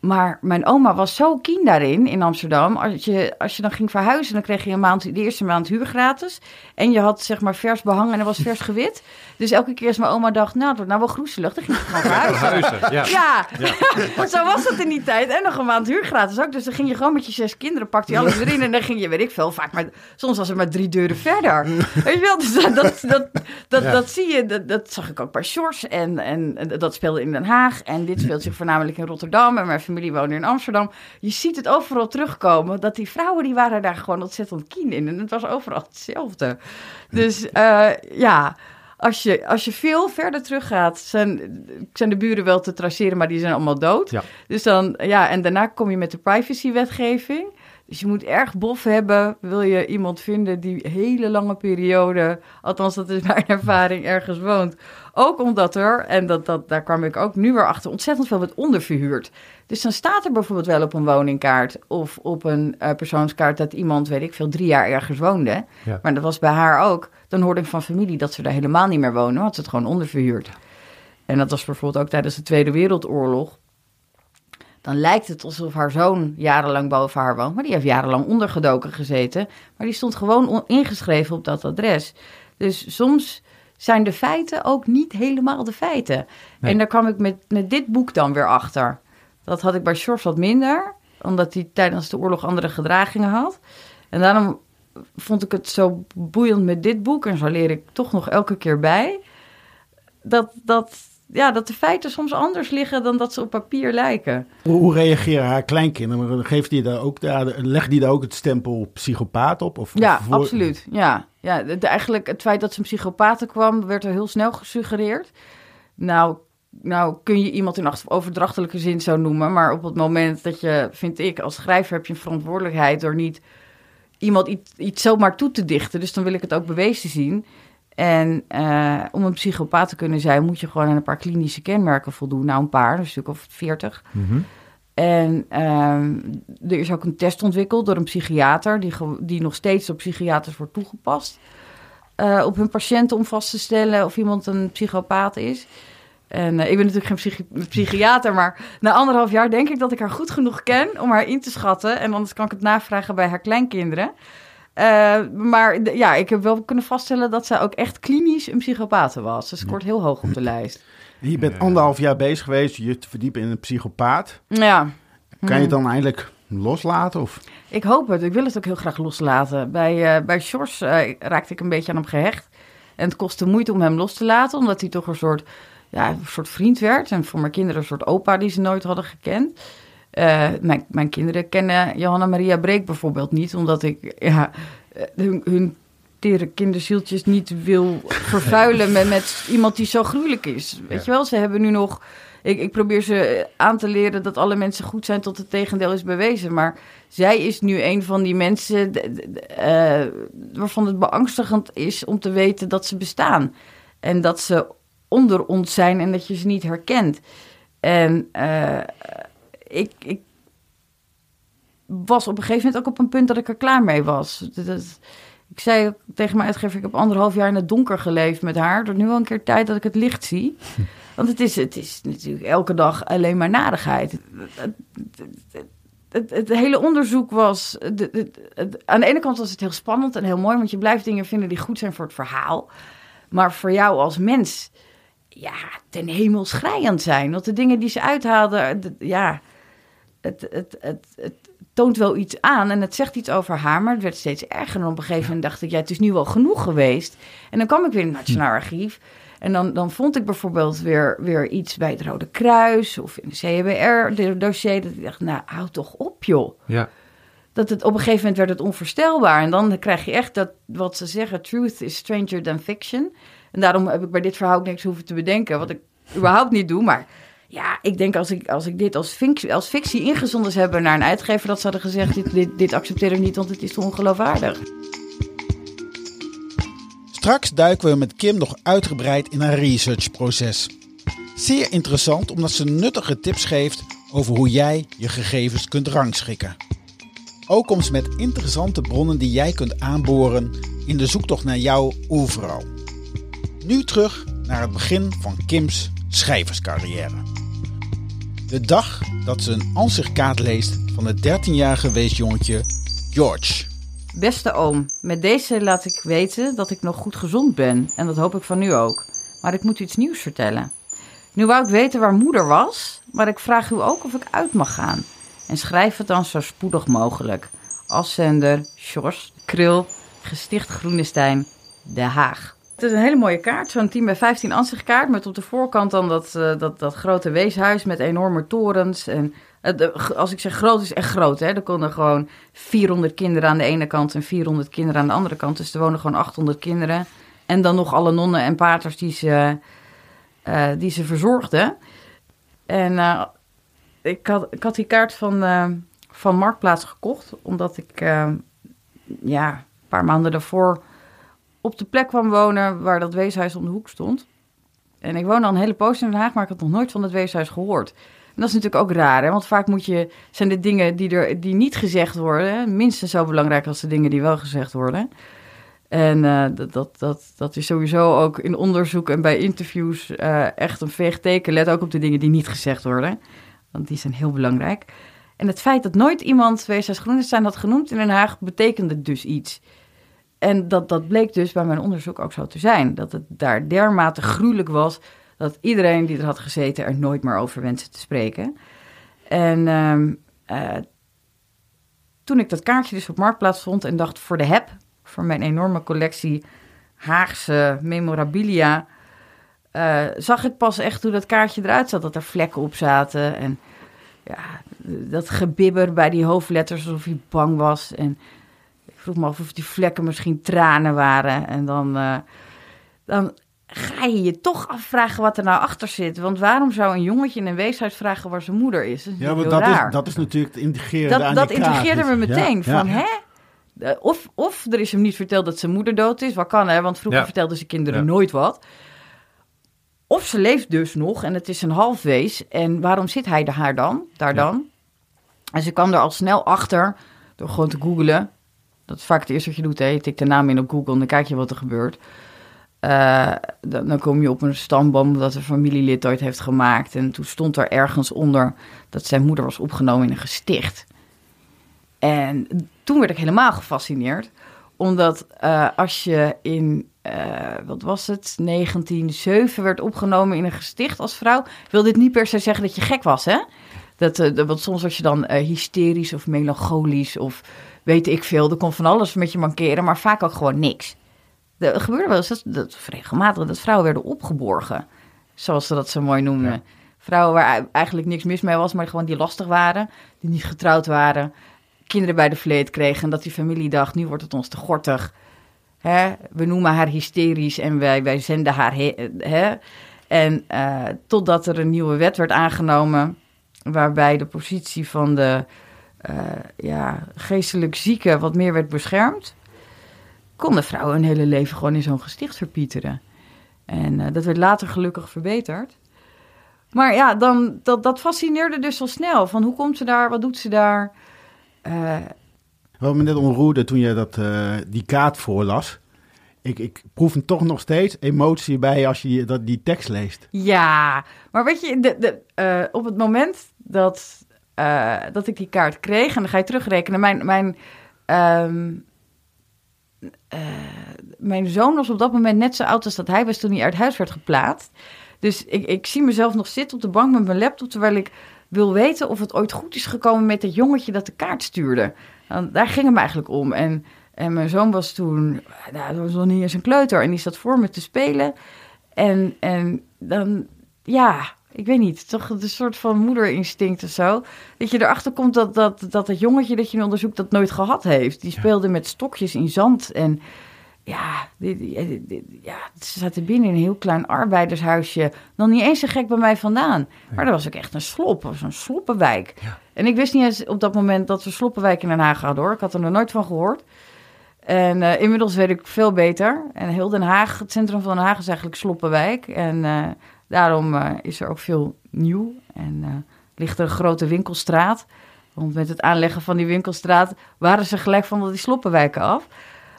A: Maar mijn oma was zo keen daarin in Amsterdam. Als je, als je dan ging verhuizen, dan kreeg je een maand, de eerste maand huur gratis. En je had zeg maar vers behang en er was vers gewit. Dus elke keer als mijn oma dacht, nou, het wordt nou wel groezelig, dan ging je gewoon verhuizen. ja. ja. ja. (laughs) zo was dat in die tijd. En nog een maand huur gratis ook. Dus dan ging je gewoon met je zes kinderen, pakte je alles erin. En dan ging je, weet ik veel, vaak maar, soms was het maar drie deuren verder. Weet je wel, dus dat, dat, dat, dat, dat zie je, dat, dat, zag ik ook bij Sjors. En, en dat speelde in Den Haag. En dit speelt zich voornamelijk in Rotterdam. En mijn familie woonde in Amsterdam. Je ziet het overal terugkomen. Dat die vrouwen, die waren daar gewoon ontzettend keen in. En het was overal hetzelfde. Dus uh, (laughs) ja, als je, als je veel verder teruggaat, zijn, zijn de buren wel te traceren, maar die zijn allemaal dood. Ja. Dus dan, ja, en daarna kom je met de privacywetgeving. Dus je moet erg bof hebben, wil je iemand vinden die hele lange periode, althans dat is mijn (laughs) ervaring, ergens woont. Ook omdat er, en dat, dat, daar kwam ik ook nu weer achter, ontzettend veel wordt onderverhuurd. Dus dan staat er bijvoorbeeld wel op een woningkaart of op een uh, persoonskaart dat iemand, weet ik veel, drie jaar ergens woonde. Maar dat was bij haar ook. Dan hoorde ik van familie dat ze daar helemaal niet meer wonen, want ze het gewoon onderverhuurd. En dat was bijvoorbeeld ook tijdens de Tweede Wereldoorlog dan lijkt het alsof haar zoon jarenlang boven haar woont. Maar die heeft jarenlang ondergedoken gezeten. Maar die stond gewoon ingeschreven op dat adres. Dus soms zijn de feiten ook niet helemaal de feiten. En daar kwam ik met, met dit boek dan weer achter. Dat had ik bij Sjors wat minder, omdat hij tijdens de oorlog andere gedragingen had. En daarom vond ik het zo boeiend met dit boek, en zo leer ik toch nog elke keer bij, dat, dat, ja, dat de feiten soms anders liggen dan dat ze op papier lijken.
B: Hoe reageren haar kleinkinderen? Geeft die daar ook, daar, legt die daar ook het stempel psychopaat op? Of,
A: ja, absoluut. Ja, ja eigenlijk het feit dat ze een psychopaat kwam, werd er heel snel gesuggereerd. Nou, nou kun je iemand in overdrachtelijke zin zo noemen, maar op het moment dat je, vind ik, als schrijver heb je een verantwoordelijkheid door niet iemand iets, iets zomaar toe te dichten. Dus dan wil ik het ook bewezen zien. En uh, om een psychopaat te kunnen zijn, moet je gewoon aan een paar klinische kenmerken voldoen. Nou, een paar, een stuk of veertig. Mm En uh, er is ook een test ontwikkeld door een psychiater, die, die nog steeds op psychiaters wordt toegepast. Uh, op hun patiënten om vast te stellen of iemand een psychopaat is. En uh, ik ben natuurlijk geen psychiater, maar na anderhalf jaar denk ik dat ik haar goed genoeg ken om haar in te schatten. En anders kan ik het navragen bij haar kleinkinderen. Uh, maar ja, ik heb wel kunnen vaststellen dat zij ook echt klinisch een psychopaat was. Ze scoort heel hoog op de lijst.
B: Je bent anderhalf jaar bezig geweest, je te verdiepen in een psychopaat.
A: Ja.
B: Kan je het dan eindelijk loslaten? Of?
A: Ik hoop het. Ik wil het ook heel graag loslaten. Bij, uh, bij Sjors uh, raakte ik een beetje aan hem gehecht. En het kostte moeite om hem los te laten, omdat hij toch een soort ja, een soort vriend werd. En voor mijn kinderen een soort opa die ze nooit hadden gekend. Uh, mijn, mijn kinderen kennen Johanna Maria Breek bijvoorbeeld niet, omdat ik ja, eh, hun, hun tere kinderzieltjes niet wil vervuilen (laughs) met, met iemand die zo gruwelijk is. Weet je wel, ze hebben nu nog. Ik, ik probeer ze aan te leren dat alle mensen goed zijn tot het tegendeel is bewezen. Maar zij is nu een van die mensen uh, waarvan het beangstigend is om te weten dat ze bestaan. En dat ze onder ons zijn en dat je ze niet herkent. En uh, ik, ik was op een gegeven moment ook op een punt dat ik er klaar mee was. Dat, ik zei tegen mijn uitgever, ik heb anderhalf jaar in het donker geleefd met haar. Het nu al een keer tijd dat ik het licht zie. (laughs) Want het is, het is natuurlijk elke dag alleen maar nadigheid. Het, het, het, hele onderzoek was... aan de ene kant was het heel spannend en heel mooi... want je blijft dingen vinden die goed zijn voor het verhaal. Maar voor jou als mens ja, ten hemel schrijend zijn. Want de dingen die ze uithaalden, ja, het, het, het, het toont wel iets aan en het zegt iets over haar, maar het werd steeds erger. En op een gegeven moment dacht ik, ja, het is nu wel genoeg geweest. En dan kwam ik weer in het Nationaal Archief. En dan, dan vond ik bijvoorbeeld weer, weer iets bij het Rode Kruis of in de CBR-dossier. Dat ik dacht, nou, hou toch op, joh.
E: Ja.
A: Dat het op een gegeven moment werd het onvoorstelbaar. En dan krijg je echt dat, wat ze zeggen, truth is stranger than fiction. En daarom heb ik bij dit verhaal niks hoeven te bedenken, wat ik überhaupt niet doe. Maar ja, ik denk als ik, als ik dit als fictie, als fictie ingezonden zou hebben naar een uitgever, dat ze hadden gezegd: dit, dit, accepteer ik niet, want het is ongeloofwaardig.
F: Straks duiken we met Kim nog uitgebreid in haar researchproces. Zeer interessant omdat ze nuttige tips geeft over hoe jij je gegevens kunt rangschikken. Ook komt ze met interessante bronnen die jij kunt aanboren in de zoektocht naar jouw overal. Nu terug naar het begin van Kim's schrijverscarrière. De dag dat ze een ansichtkaart leest van het 13-jarige weesjongetje George.
A: Beste oom, met deze laat ik weten dat ik nog goed gezond ben en dat hoop ik van nu ook. Maar ik moet iets nieuws vertellen. Nu wou ik weten waar moeder was, maar ik vraag u ook of ik uit mag gaan. En schrijf het dan zo spoedig mogelijk. Afzender Sjors Krul, Gesticht Groenestein, Den Haag. Het is een hele mooie kaart, zo'n 10 bij 15 ansichtkaart. Met op de voorkant dan dat, uh, dat, dat grote weeshuis met enorme torens. En uh, als ik zeg groot, is echt groot. Hè? Er konden gewoon 400 kinderen aan de ene kant en 400 kinderen aan de andere kant. Dus er wonen gewoon 800 kinderen. En dan nog alle nonnen en paters die ze, uh, die ze verzorgden. En ik, had, ik had die kaart van, van Marktplaats gekocht, omdat ik ja, een paar maanden daarvoor op de plek kwam wonen waar dat weeshuis om de hoek stond. En ik woon al een hele poos in Den Haag, maar ik had nog nooit van het weeshuis gehoord. En dat is natuurlijk ook raar, hè? want vaak moet je, zijn de dingen die, er, die niet gezegd worden minstens zo belangrijk als de dingen die wel gezegd worden. En uh, dat, dat, dat, dat is sowieso ook in onderzoek en bij interviews uh, echt een veeg teken. Let ook op de dingen die niet gezegd worden, want die zijn heel belangrijk. En het feit dat nooit iemand Weeshuis Groenestein had genoemd in Den Haag, betekende dus iets. En dat, dat bleek dus bij mijn onderzoek ook zo te zijn. Dat het daar dermate gruwelijk was dat iedereen die er had gezeten er nooit meer over wenste te spreken. En uh, uh, toen ik dat kaartje dus op Marktplaats vond en dacht voor de heb, voor mijn enorme collectie Haagse memorabilia, uh, zag ik pas echt hoe dat kaartje eruit zat. Dat er vlekken op zaten en ja, dat gebibber bij die hoofdletters alsof hij bang was. En vroeg me af of die vlekken misschien tranen waren. En dan, uh, dan ga je je toch afvragen wat er nou achter zit. Want waarom zou een jongetje in een weeshuis vragen waar zijn moeder is? Dat is
B: ja, maar
A: dat
B: is, dat is natuurlijk het integreren
A: Dat, dat integreerde me meteen. van, hè? Of, of er is hem niet verteld dat zijn moeder dood is. Wat kan, hè? Want vroeger vertelden ze kinderen nooit wat. Of ze leeft dus nog en het is een halfwees. En waarom zit hij daar dan? Daar dan? En ze kwam er al snel achter door gewoon te googlen. Dat is vaak het eerste wat je doet. Hè? Je tikt de naam in op Google en dan kijk je wat er gebeurt. Uh, dan, dan, kom je op een stamboom dat een familielid ooit heeft gemaakt. En toen stond er ergens onder dat zijn moeder was opgenomen in een gesticht. En toen werd ik helemaal gefascineerd. Omdat uh, als je in, uh, wat was het, 1907 werd opgenomen in een gesticht als vrouw... wil dit niet per se zeggen dat je gek was, hè? Dat, uh, want soms was je dan hysterisch of melancholisch of weet ik veel. Er kon van alles met je mankeren, maar vaak ook gewoon niks. Er gebeurde wel eens dat, dat regelmatig dat vrouwen werden opgeborgen. Zoals ze dat zo mooi noemden. Vrouwen waar eigenlijk niks mis mee was, maar gewoon die lastig waren. Die niet getrouwd waren. Kinderen bij de vleet kregen. En dat die familie dacht, nu wordt het ons te gortig. Hè? We noemen haar hysterisch en wij, wij zenden haar... Hè? En uh, totdat er een nieuwe wet werd aangenomen... waarbij de positie van de uh, ja, geestelijk zieke wat meer werd beschermd konden vrouwen hun hele leven gewoon in zo'n gesticht verpieteren. En uh, dat werd later gelukkig verbeterd. Maar ja, dan, dat, dat fascineerde dus al snel. Van hoe komt ze daar, wat doet ze daar?
B: Uh, Wat me net onroerde toen je dat, die kaart voorlas. Ik, ik proef hem toch nog steeds emotie bij als je dat, die tekst leest.
A: Ja, maar weet je, de, de, op het moment dat, dat ik die kaart kreeg... en dan ga je terugrekenen, mijn... mijn um, uh, mijn zoon was op dat moment net zo oud als dat hij was toen hij uit huis werd geplaatst. Dus ik, ik zie mezelf nog zitten op de bank met mijn laptop, terwijl ik wil weten of het ooit goed is gekomen met dat jongetje dat de kaart stuurde. Daar ging het me eigenlijk om. En, en mijn zoon was toen, nou, dat was nog niet eens een kleuter, en die zat voor me te spelen. En, en dan, ja, ik weet niet, toch een soort van moederinstinct of zo. Dat je erachter komt dat, dat, dat het jongetje dat je nu onderzoekt dat nooit gehad heeft. Die speelde met stokjes in zand en ja, ja, ze zaten binnen in een heel klein arbeidershuisje. Nog niet eens zo gek bij mij vandaan. Maar dat was ook echt een slop, was een sloppenwijk. Ja. En ik wist niet eens op dat moment dat we sloppenwijk in Den Haag hadden hoor. Ik had er nog nooit van gehoord. En uh, inmiddels weet ik veel beter. En heel Den Haag, het centrum van Den Haag is eigenlijk sloppenwijk. En... Uh, Daarom uh, is er ook veel nieuw en ligt er een grote winkelstraat. Want met het aanleggen van die winkelstraat waren ze gelijk van die sloppenwijken af.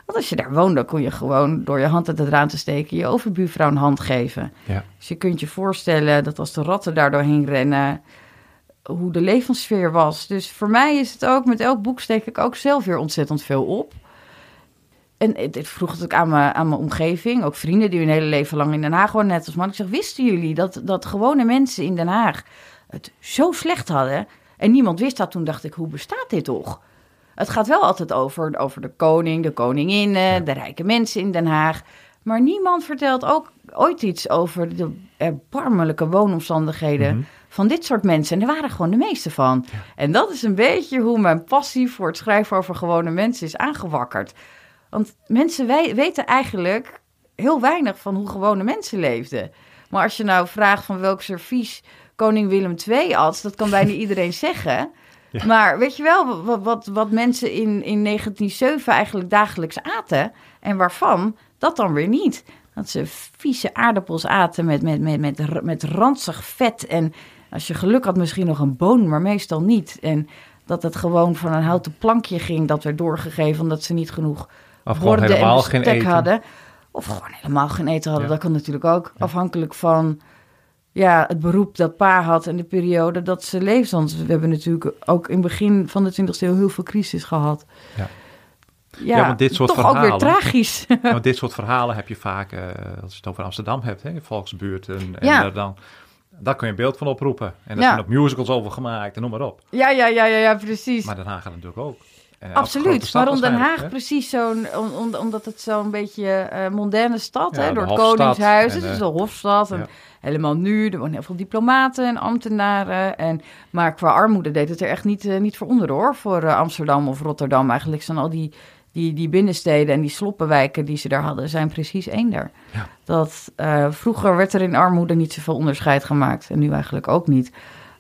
A: Want als je daar woonde, kon je gewoon door je hand uit het raam te steken je overbuurvrouw een hand geven. Ja. Dus je kunt je voorstellen dat als de ratten daar doorheen rennen, hoe de levenssfeer was. Dus voor mij is het ook, met elk boek steek ik ook zelf weer ontzettend veel op. En dit vroeg het ook aan mijn, aan mijn omgeving, ook vrienden die hun hele leven lang in Den Haag wonen, net als man. Ik zeg, wisten jullie dat, dat gewone mensen in Den Haag het zo slecht hadden? En niemand wist dat. Toen dacht ik, hoe bestaat dit toch? Het gaat wel altijd over, over de koning, de koningin, de rijke mensen in Den Haag. Maar niemand vertelt ook ooit iets over de erbarmelijke woonomstandigheden mhm. van dit soort mensen. En er waren gewoon de meeste van. En dat is een beetje hoe mijn passie voor het schrijven over gewone mensen is aangewakkerd. Want mensen weten eigenlijk heel weinig van hoe gewone mensen leefden. Maar als je nou vraagt van welk servies koning Willem II at, dat kan bijna (laughs) iedereen zeggen. Maar weet je wel wat, wat, wat mensen in, in 1907 eigenlijk dagelijks aten en waarvan, dat dan weer niet. Dat ze vieze aardappels aten met, met, met, met, met ranzig vet en als je geluk had misschien nog een boon, maar meestal niet. En dat het gewoon van een houten plankje ging, dat werd doorgegeven omdat ze niet genoeg
E: of gewoon helemaal geen eten. hadden.
A: Of gewoon helemaal geen eten hadden. Dat kan natuurlijk ook. Afhankelijk van ja, het beroep dat pa had en de periode dat ze leefde. Want we hebben natuurlijk ook in het begin van de 20e eeuw heel veel crisis gehad. Ja. Ja, ja dit soort toch verhalen, ook weer tragisch.
E: Ja, (laughs) dit soort verhalen heb je vaak, uh, als je het over Amsterdam hebt, hè, volksbuurten. En ja. dan, daar kun je een beeld van oproepen. En er zijn ook musicals over gemaakt en noem maar op.
A: Ja, ja, ja, ja, ja precies.
E: Maar daarna gaat natuurlijk ook.
A: Uh, Absoluut, waarom Den Haag precies zo'n, omdat het zo'n beetje uh, mondaine stad, hè, door het Koningshuis, het is een hofstad en helemaal nu, er wonen heel veel diplomaten en ambtenaren, en, maar qua armoede deed het er echt niet, niet voor onder hoor, voor Amsterdam of Rotterdam. Eigenlijk zijn al die die, die binnensteden en die sloppenwijken die ze daar hadden, zijn precies eender. Ja. Dat, uh, vroeger werd er in armoede niet zoveel onderscheid gemaakt. En nu eigenlijk ook niet.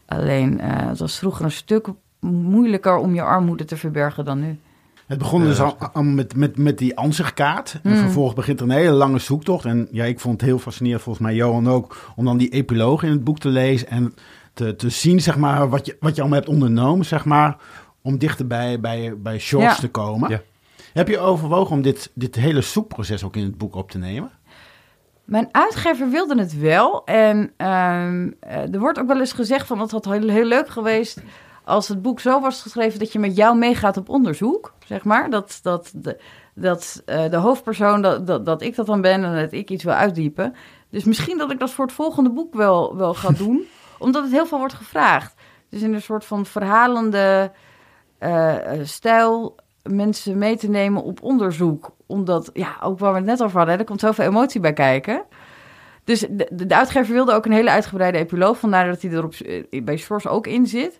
A: Alleen, uh, het was vroeger een stuk moeilijker om je armoede te verbergen dan nu.
B: Het begon dus al, al met, met, met die ansichtkaart. En mm. vervolgens begint er een hele lange zoektocht. En ja, ik vond het heel fascinerend, volgens mij Johan ook, om dan die epiloog in het boek te lezen en te, te zien, zeg maar, wat je, wat je allemaal hebt ondernomen, zeg maar, om dichterbij bij, bij Shorts te komen. Ja. Heb je overwogen om dit, dit hele zoekproces ook in het boek op te nemen?
A: Mijn uitgever wilde het wel. En ehm, eh, er wordt ook wel eens gezegd van dat had heel, heel leuk geweest als het boek zo was geschreven dat je met jou meegaat op onderzoek, zeg maar. Dat, dat, de, dat uh, de hoofdpersoon, dat, dat, dat ik dat dan ben en dat ik iets wil uitdiepen. Dus misschien dat ik dat voor het volgende boek wel, wel ga doen, (laughs) omdat het heel veel wordt gevraagd. Dus in een soort van verhalende uh, stijl mensen mee te nemen op onderzoek. Omdat, ja, ook waar we het net over hadden, er komt zoveel emotie bij kijken. Dus de, de, uitgever wilde ook een hele uitgebreide epiloog, vandaar dat hij er op, eh, bij Source ook in zit.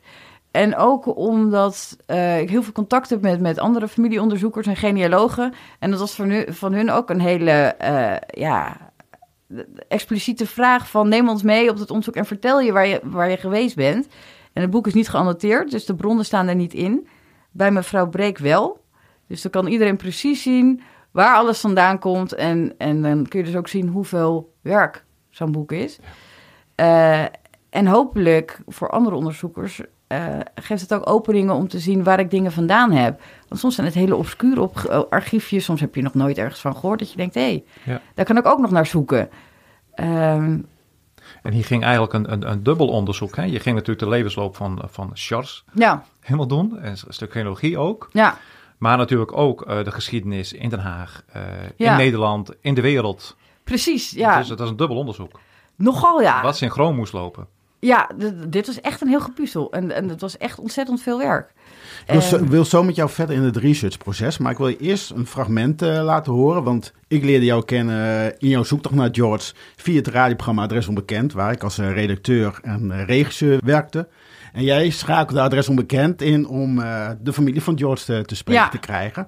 A: En ook omdat uh, ik heel veel contact heb met, met andere familieonderzoekers en genealogen. En dat was van hun, van hun ook een hele uh, ja, expliciete vraag van... neem ons mee op het onderzoek en vertel je waar, je waar je geweest bent. En het boek is niet geannoteerd, dus de bronnen staan er niet in. Bij mevrouw Breek wel. Dus dan kan iedereen precies zien waar alles vandaan komt. En, en dan kun je dus ook zien hoeveel werk zo'n boek is. Uh, en hopelijk voor andere onderzoekers uh, geeft het ook openingen om te zien waar ik dingen vandaan heb. Want soms zijn het hele obscure op, uh, archiefjes. Soms heb je nog nooit ergens van gehoord. Dat je denkt, hé, hey, ja. daar kan ik ook nog naar zoeken. Um,
E: en hier ging eigenlijk een, een, een dubbel onderzoek. Hè? Je ging natuurlijk de levensloop van, van Charles
A: ja.
E: helemaal doen. En een stuk genealogie ook.
A: Ja.
E: Maar natuurlijk ook uh, de geschiedenis in Den Haag, uh, ja. in Nederland, in de wereld.
A: Precies, ja.
E: Dus dat is een dubbel onderzoek.
A: Nogal, ja.
E: Wat synchroon moest lopen.
A: Ja, dit was echt een heel gepuzzel. En, en het was echt ontzettend veel werk.
B: Ik wil, zo, wil zo met jou verder in het researchproces. Maar ik wil je eerst een fragment uh, laten horen. Want ik leerde jou kennen in jouw zoektocht naar George via het radioprogramma Adres Onbekend. Waar ik als uh, redacteur en uh, regisseur werkte. En jij schakelde Adres Onbekend in om de familie van George te, te spreken ja. te krijgen.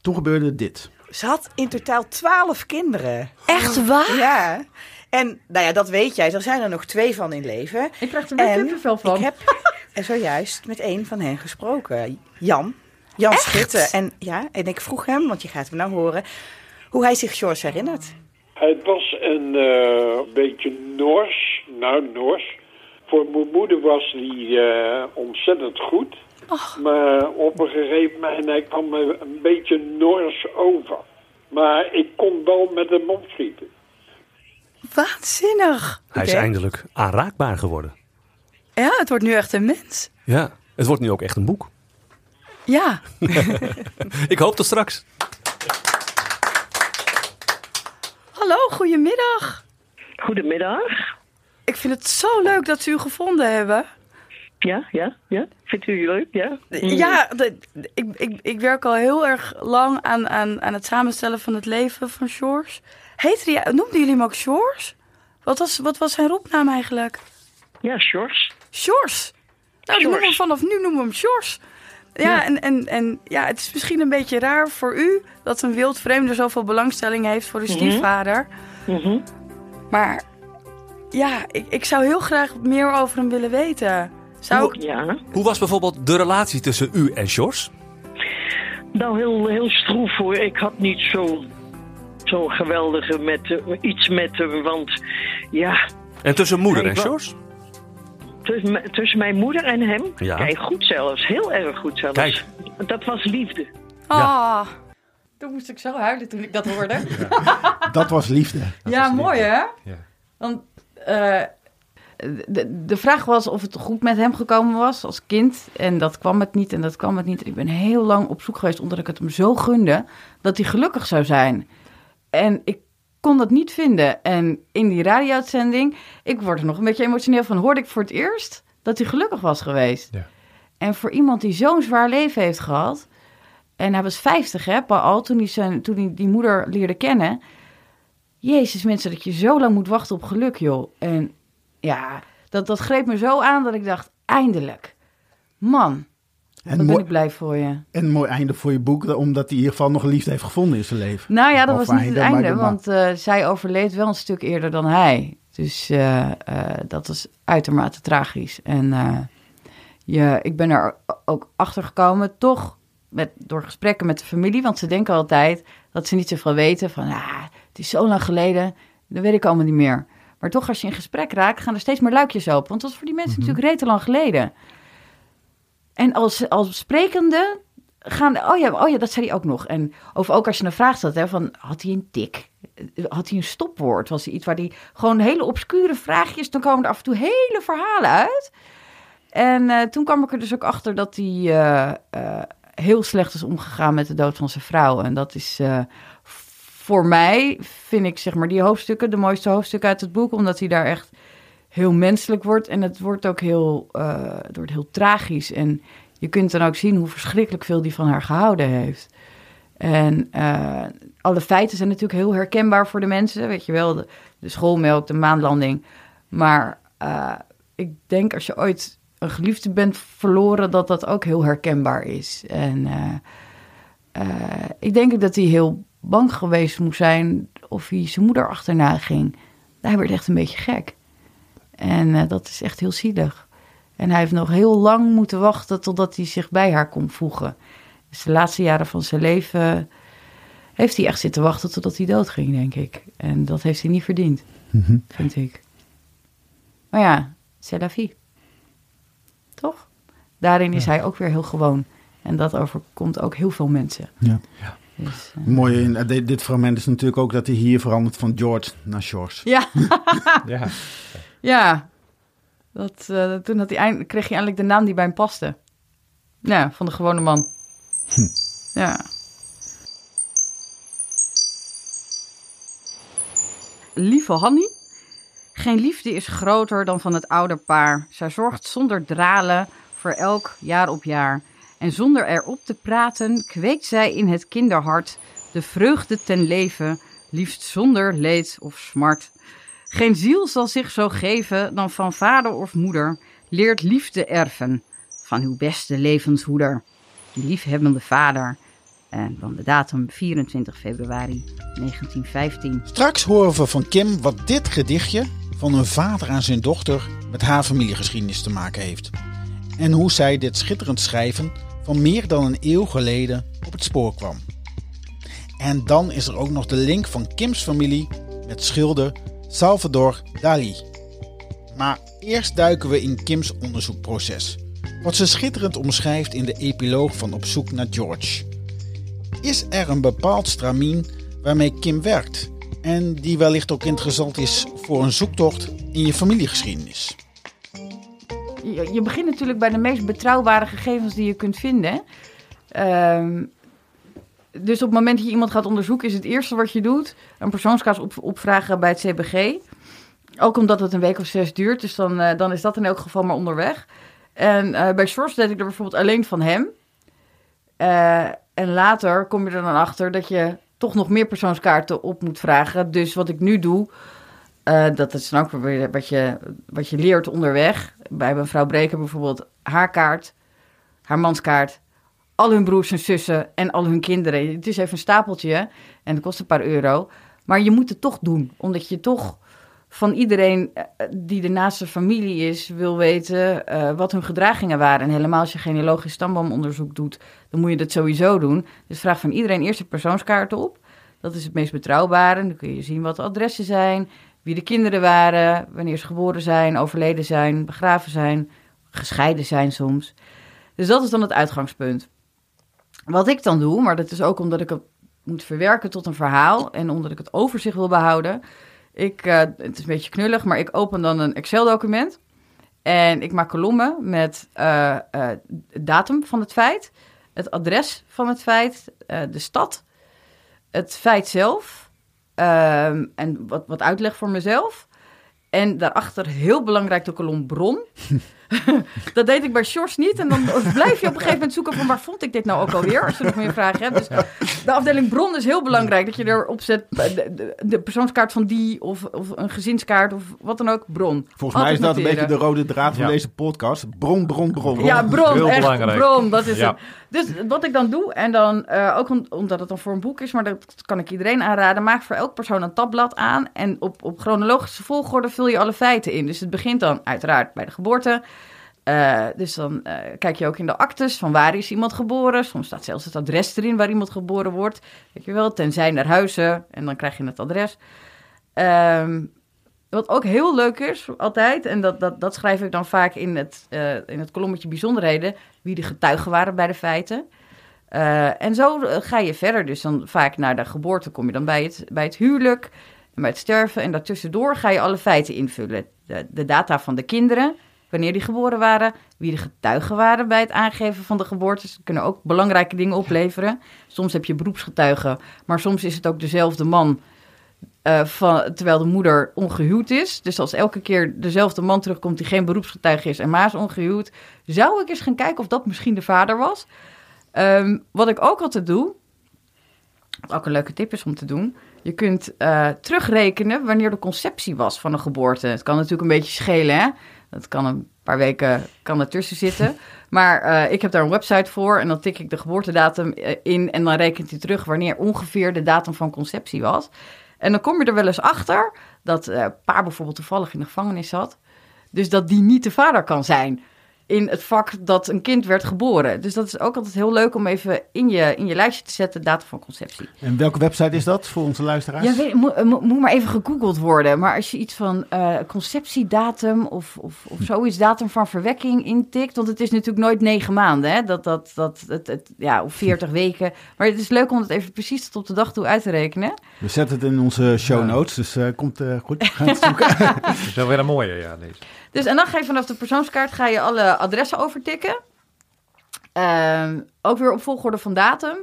B: Toen gebeurde dit.
G: Ze had in totaal twaalf kinderen.
A: Echt waar?
G: Ja. En nou ja, dat weet jij. Er zijn er nog twee van in leven.
A: Ik krijg er weer veel van.
G: Ik heb er zojuist met een van hen gesproken. Jan. Jan Echt? Schutte. En, ja, en ik vroeg hem, want je gaat hem nou horen, hoe hij zich George herinnert.
H: Het was een uh, beetje Noors. Nou, Noors. Voor mijn moeder was die uh, ontzettend goed.
A: Och.
H: Maar op een gegeven moment hij kwam me een beetje Noors over. Maar ik kon wel met hem opschieten.
A: Waanzinnig.
I: Hij is eindelijk aanraakbaar geworden.
A: Ja, het wordt nu echt een mens.
I: Ja, het wordt nu ook echt een boek.
A: Ja. (laughs)
I: ik hoop tot straks.
A: Hallo, goedemiddag.
J: Goedemiddag.
A: Ik vind het zo leuk dat ze u gevonden hebben.
J: Ja, ja, ja. Vindt u leuk? Ja,
A: ja de, ik, ik, ik werk al heel erg lang aan, aan, aan het samenstellen van het leven van Shores. Heette die, noemden jullie hem ook Shores? Wat was, wat was zijn roepnaam eigenlijk?
J: Ja, Shores.
A: Shores. Nou, noemen we vanaf nu noemen we hem Shores. Ja, ja, En, en, en ja, het is misschien een beetje raar voor u dat een wild vreemde zoveel belangstelling heeft voor uw mm -hmm. stiefvader.
J: Mm -hmm.
A: Maar ja, ik, ik zou heel graag meer over hem willen weten. Zou
I: hoe,
J: ja.
I: hoe was bijvoorbeeld de relatie tussen u en Sjors?
J: Nou, heel, heel stroef hoor. Ik had niet zo, zo geweldige met, iets met hem, want ja...
I: En tussen moeder en Sjors?
J: Tussen, tussen mijn moeder en hem?
I: Ja.
J: Kijk, goed zelfs. Heel erg goed zelfs.
I: Kijk.
J: Dat was liefde.
A: Ah, ja. toen moest ik zo huilen toen ik dat hoorde.
B: Ja. dat was liefde. (laughs) Dat
A: ja,
B: was liefde.
A: mooi hè?
E: Ja.
A: Want uh, de, de vraag was of het goed met hem gekomen was als kind. En dat kwam het niet en dat kwam het niet. Ik ben heel lang op zoek geweest omdat ik het hem zo gunde dat hij gelukkig zou zijn. En ik kon dat niet vinden. En in die radio-uitzending, ik word er nog een beetje emotioneel van, hoorde ik voor het eerst dat hij gelukkig was geweest.
E: Ja.
A: En voor iemand die zo'n zwaar leven heeft gehad, en hij was 50 hè, al toen hij, zijn, toen hij die moeder leerde kennen. Jezus mensen, dat je zo lang moet wachten op geluk joh. En ja, dat, dat greep me zo aan dat ik dacht, eindelijk. Man. En ben ik blij voor je. En
B: een mooi einde voor je boek, omdat hij in ieder geval nog liefde heeft gevonden in zijn leven.
A: Nou ja, dat was niet het einde, want uh, zij overleed wel een stuk eerder dan hij. Dus uh, uh, dat was uitermate tragisch. En je, ik ben er ook achter gekomen, toch met, door gesprekken met de familie. Want ze denken altijd dat ze niet zoveel weten van, ah, het is zo lang geleden, dat weet ik allemaal niet meer. Maar toch, als je in gesprek raakt, gaan er steeds meer luikjes open. Want dat was voor die mensen mm -hmm. natuurlijk lang geleden. En als, als sprekende gaan... Oh ja, oh ja, dat zei hij ook nog. En of ook als je een vraag stelt, hè, van had hij een tik? Had hij een stopwoord? Was hij iets waar hij gewoon hele obscure vraagjes... Dan komen er af en toe hele verhalen uit. En uh, toen kwam ik er dus ook achter dat hij uh, uh, heel slecht is omgegaan met de dood van zijn vrouw. En dat is voor mij, vind ik zeg maar die hoofdstukken, de mooiste hoofdstukken uit het boek. Omdat hij daar echt heel menselijk wordt. En het wordt ook heel, uh, het wordt heel tragisch. En je kunt dan ook zien hoe verschrikkelijk veel die van haar gehouden heeft. En uh, alle feiten zijn natuurlijk heel herkenbaar voor de mensen. Weet je wel, de, schoolmelk, de maanlanding. Maar uh, ik denk als je ooit een geliefde bent verloren, dat dat ook heel herkenbaar is. En ik denk dat hij heel bang geweest moet zijn of hij zijn moeder achterna ging. Hij werd echt een beetje gek. En uh, dat is echt heel zielig. En hij heeft nog heel lang moeten wachten totdat hij zich bij haar kon voegen. Dus de laatste jaren van zijn leven heeft hij echt zitten wachten totdat hij doodging, denk ik. En dat heeft hij niet verdiend, mm -hmm. vind ik. Maar ja, c'est la vie. Toch? Daarin is hij ook weer heel gewoon. En dat overkomt ook heel veel mensen.
B: Ja. ja. Dus, uh... Mooi in dit, dit, fragment is natuurlijk ook dat hij hier verandert van George naar George.
A: Ja. (laughs) ja. (laughs) Ja, dat, uh, toen had hij eind, kreeg hij eindelijk de naam die bij hem paste. Ja, van de gewone man. Hm. Ja. Lieve Hanny, geen liefde is groter dan van het ouderpaar. Zij zorgt zonder dralen voor elk jaar op jaar. En zonder erop te praten kweekt zij in het kinderhart de vreugde ten leven, liefst zonder leed of smart. Geen ziel zal zich zo geven dan van vader of moeder leert liefde erven van uw beste levenshoeder, die liefhebbende vader. En dan de datum 24 februari 1915.
F: Straks horen we van Kim wat dit gedichtje van een vader aan zijn dochter met haar familiegeschiedenis te maken heeft. En hoe zij dit schitterend schrijven van meer dan een eeuw geleden op het spoor kwam. En dan is er ook nog de link van Kims familie met schilder Salvador Dali. Maar eerst duiken we in Kims onderzoekproces. Wat ze schitterend omschrijft in de epiloog van Op zoek naar George. Is er een bepaald stramien waarmee Kim werkt en die wellicht ook interessant is voor een zoektocht in je familiegeschiedenis?
A: Je, begint natuurlijk bij de meest betrouwbare gegevens die je kunt vinden. Uh, dus op het moment dat je iemand gaat onderzoeken, is het eerste wat je doet een persoonskaart op, opvragen bij het CBG. Ook omdat het een week of zes duurt, dus dan, uh, dan is dat in elk geval maar onderweg. En uh, bij Source deed ik er bijvoorbeeld alleen van hem. Uh, en later kom je er dan achter dat je toch nog meer persoonskaarten op moet vragen. Dus wat ik nu doe, dat is dan ook wat je, wat je leert onderweg. Bij mevrouw Breker bijvoorbeeld haar kaart, haar manskaart, al hun broers en zussen en al hun kinderen. Het is even een stapeltje en dat kost een paar euro. Maar je moet het toch doen, omdat je toch van iedereen eh, die de naaste familie is, wil weten uh, wat hun gedragingen waren. En helemaal als je genealogisch stamboomonderzoek doet, dan moet je dat sowieso doen. Dus vraag van iedereen eerst de persoonskaart op. Dat is het meest betrouwbare. Dan kun je zien wat de adressen zijn, wie de kinderen waren, wanneer ze geboren zijn, overleden zijn, begraven zijn, gescheiden zijn soms. Dus dat is dan het uitgangspunt. Wat ik dan doe, maar dat is ook omdat ik het moet verwerken tot een verhaal en omdat ik het overzicht wil behouden. Ik, uh, het is een beetje knullig, maar ik open dan een Excel-document en ik maak kolommen met uh, datum van het feit, het adres van het feit, de stad, het feit zelf ehm, en wat, wat uitleg voor mezelf. En daarachter heel belangrijk de kolom bron. (laughs) (laughs) dat deed ik bij Shores niet. En dan blijf je op een gegeven moment zoeken van waar vond ik dit nou ook alweer? Als je nog meer vragen hebt. Dus de afdeling bron is heel belangrijk. Dat je erop zet de, de, persoonskaart van die of, of een gezinskaart of wat dan ook. Bron.
B: Volgens mij is dat een beetje de rode draad van deze podcast. Bron, bron, bron.
A: Ja, bron. Heel echt, belangrijk. Bron, dat is het. Dus wat ik dan doe, en dan uh, ook omdat het dan voor een boek is, maar dat kan ik iedereen aanraden, maak voor elk persoon een tabblad aan. En op, op chronologische volgorde vul je alle feiten in. Dus het begint dan uiteraard bij de geboorte. Uh, dus dan uh, kijk je ook in de actes van waar is iemand geboren. Soms staat zelfs het adres erin waar iemand geboren wordt. Weet je wel, tenzij naar huizen. En dan krijg je het adres. Um, wat ook heel leuk is, altijd, en dat, dat, dat schrijf ik dan vaak in het, uh, in het kolommetje bijzonderheden, wie de getuigen waren bij de feiten. En zo ga je verder. Dus dan vaak naar de geboorte kom je dan bij het, bij het huwelijk en bij het sterven. En daartussendoor ga je alle feiten invullen. De, de data van de kinderen, wanneer die geboren waren, wie de getuigen waren bij het aangeven van de geboorte. Ze kunnen ook belangrijke dingen opleveren. Soms heb je beroepsgetuigen, maar soms is het ook dezelfde man uh, van, terwijl de moeder ongehuwd is. Dus als elke keer dezelfde man terugkomt die geen beroepsgetuige is en ma is ongehuwd, zou ik eens gaan kijken of dat misschien de vader was. Um, wat ik ook altijd doe, wat ook een leuke tip is om te doen, je kunt uh, terugrekenen wanneer de conceptie was van een geboorte. Het kan natuurlijk een beetje schelen, hè? Dat kan een paar weken kan ertussen zitten. Maar uh, ik heb daar een website voor en dan tik ik de geboortedatum in en dan rekent hij terug wanneer ongeveer de datum van conceptie was. En dan kom je er wel eens achter dat uh, pa bijvoorbeeld toevallig in de gevangenis zat. Dus dat die niet de vader kan zijn in het vak dat een kind werd geboren. Dus dat is ook altijd heel leuk om even in je, in je lijstje te zetten, datum van conceptie.
B: En welke website is dat voor onze luisteraars?
A: Ja, weet, moet, moet maar even gegoogeld worden. Maar als je iets van uh, conceptiedatum of, of, of zoiets, datum van verwekking intikt, want het is natuurlijk nooit negen maanden, hè? Dat, dat, dat, het, het, ja, of veertig weken. Maar het is leuk om het even precies tot op de dag toe uit te rekenen.
B: We zetten het in onze show notes, dus uh, komt uh, goed. (laughs) Gaan het zoeken. (laughs)
E: dat is wel weer een mooie, ja, deze.
A: Dus en dan ga je vanaf de persoonskaart ga je alle adressen overtikken. Uh, ook weer op volgorde van datum.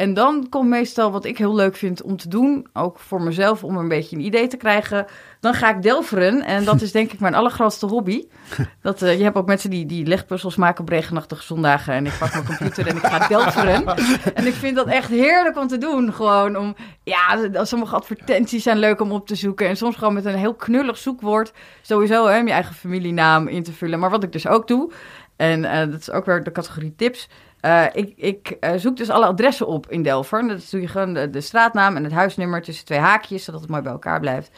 A: En dan komt meestal wat ik heel leuk vind om te doen, ook voor mezelf om een beetje een idee te krijgen. Dan ga ik delveren en dat is denk ik mijn allergrootste hobby. (laughs) Dat, uh, je hebt ook mensen die, die legpuzzels maken op regenachtige zondagen en ik pak mijn computer en ik ga delveren. (laughs) En ik vind dat echt heerlijk om te doen. Gewoon om, ja, sommige advertenties zijn leuk om op te zoeken en soms gewoon met een heel knullig zoekwoord sowieso hè, je eigen familienaam in te vullen. Maar wat ik dus ook doe, en uh, dat is ook weer de categorie tips. Uh, ik, ik uh, zoek dus alle adressen op in Delver. Dat doe je gewoon de, straatnaam en het huisnummer tussen twee haakjes, zodat het mooi bij elkaar blijft.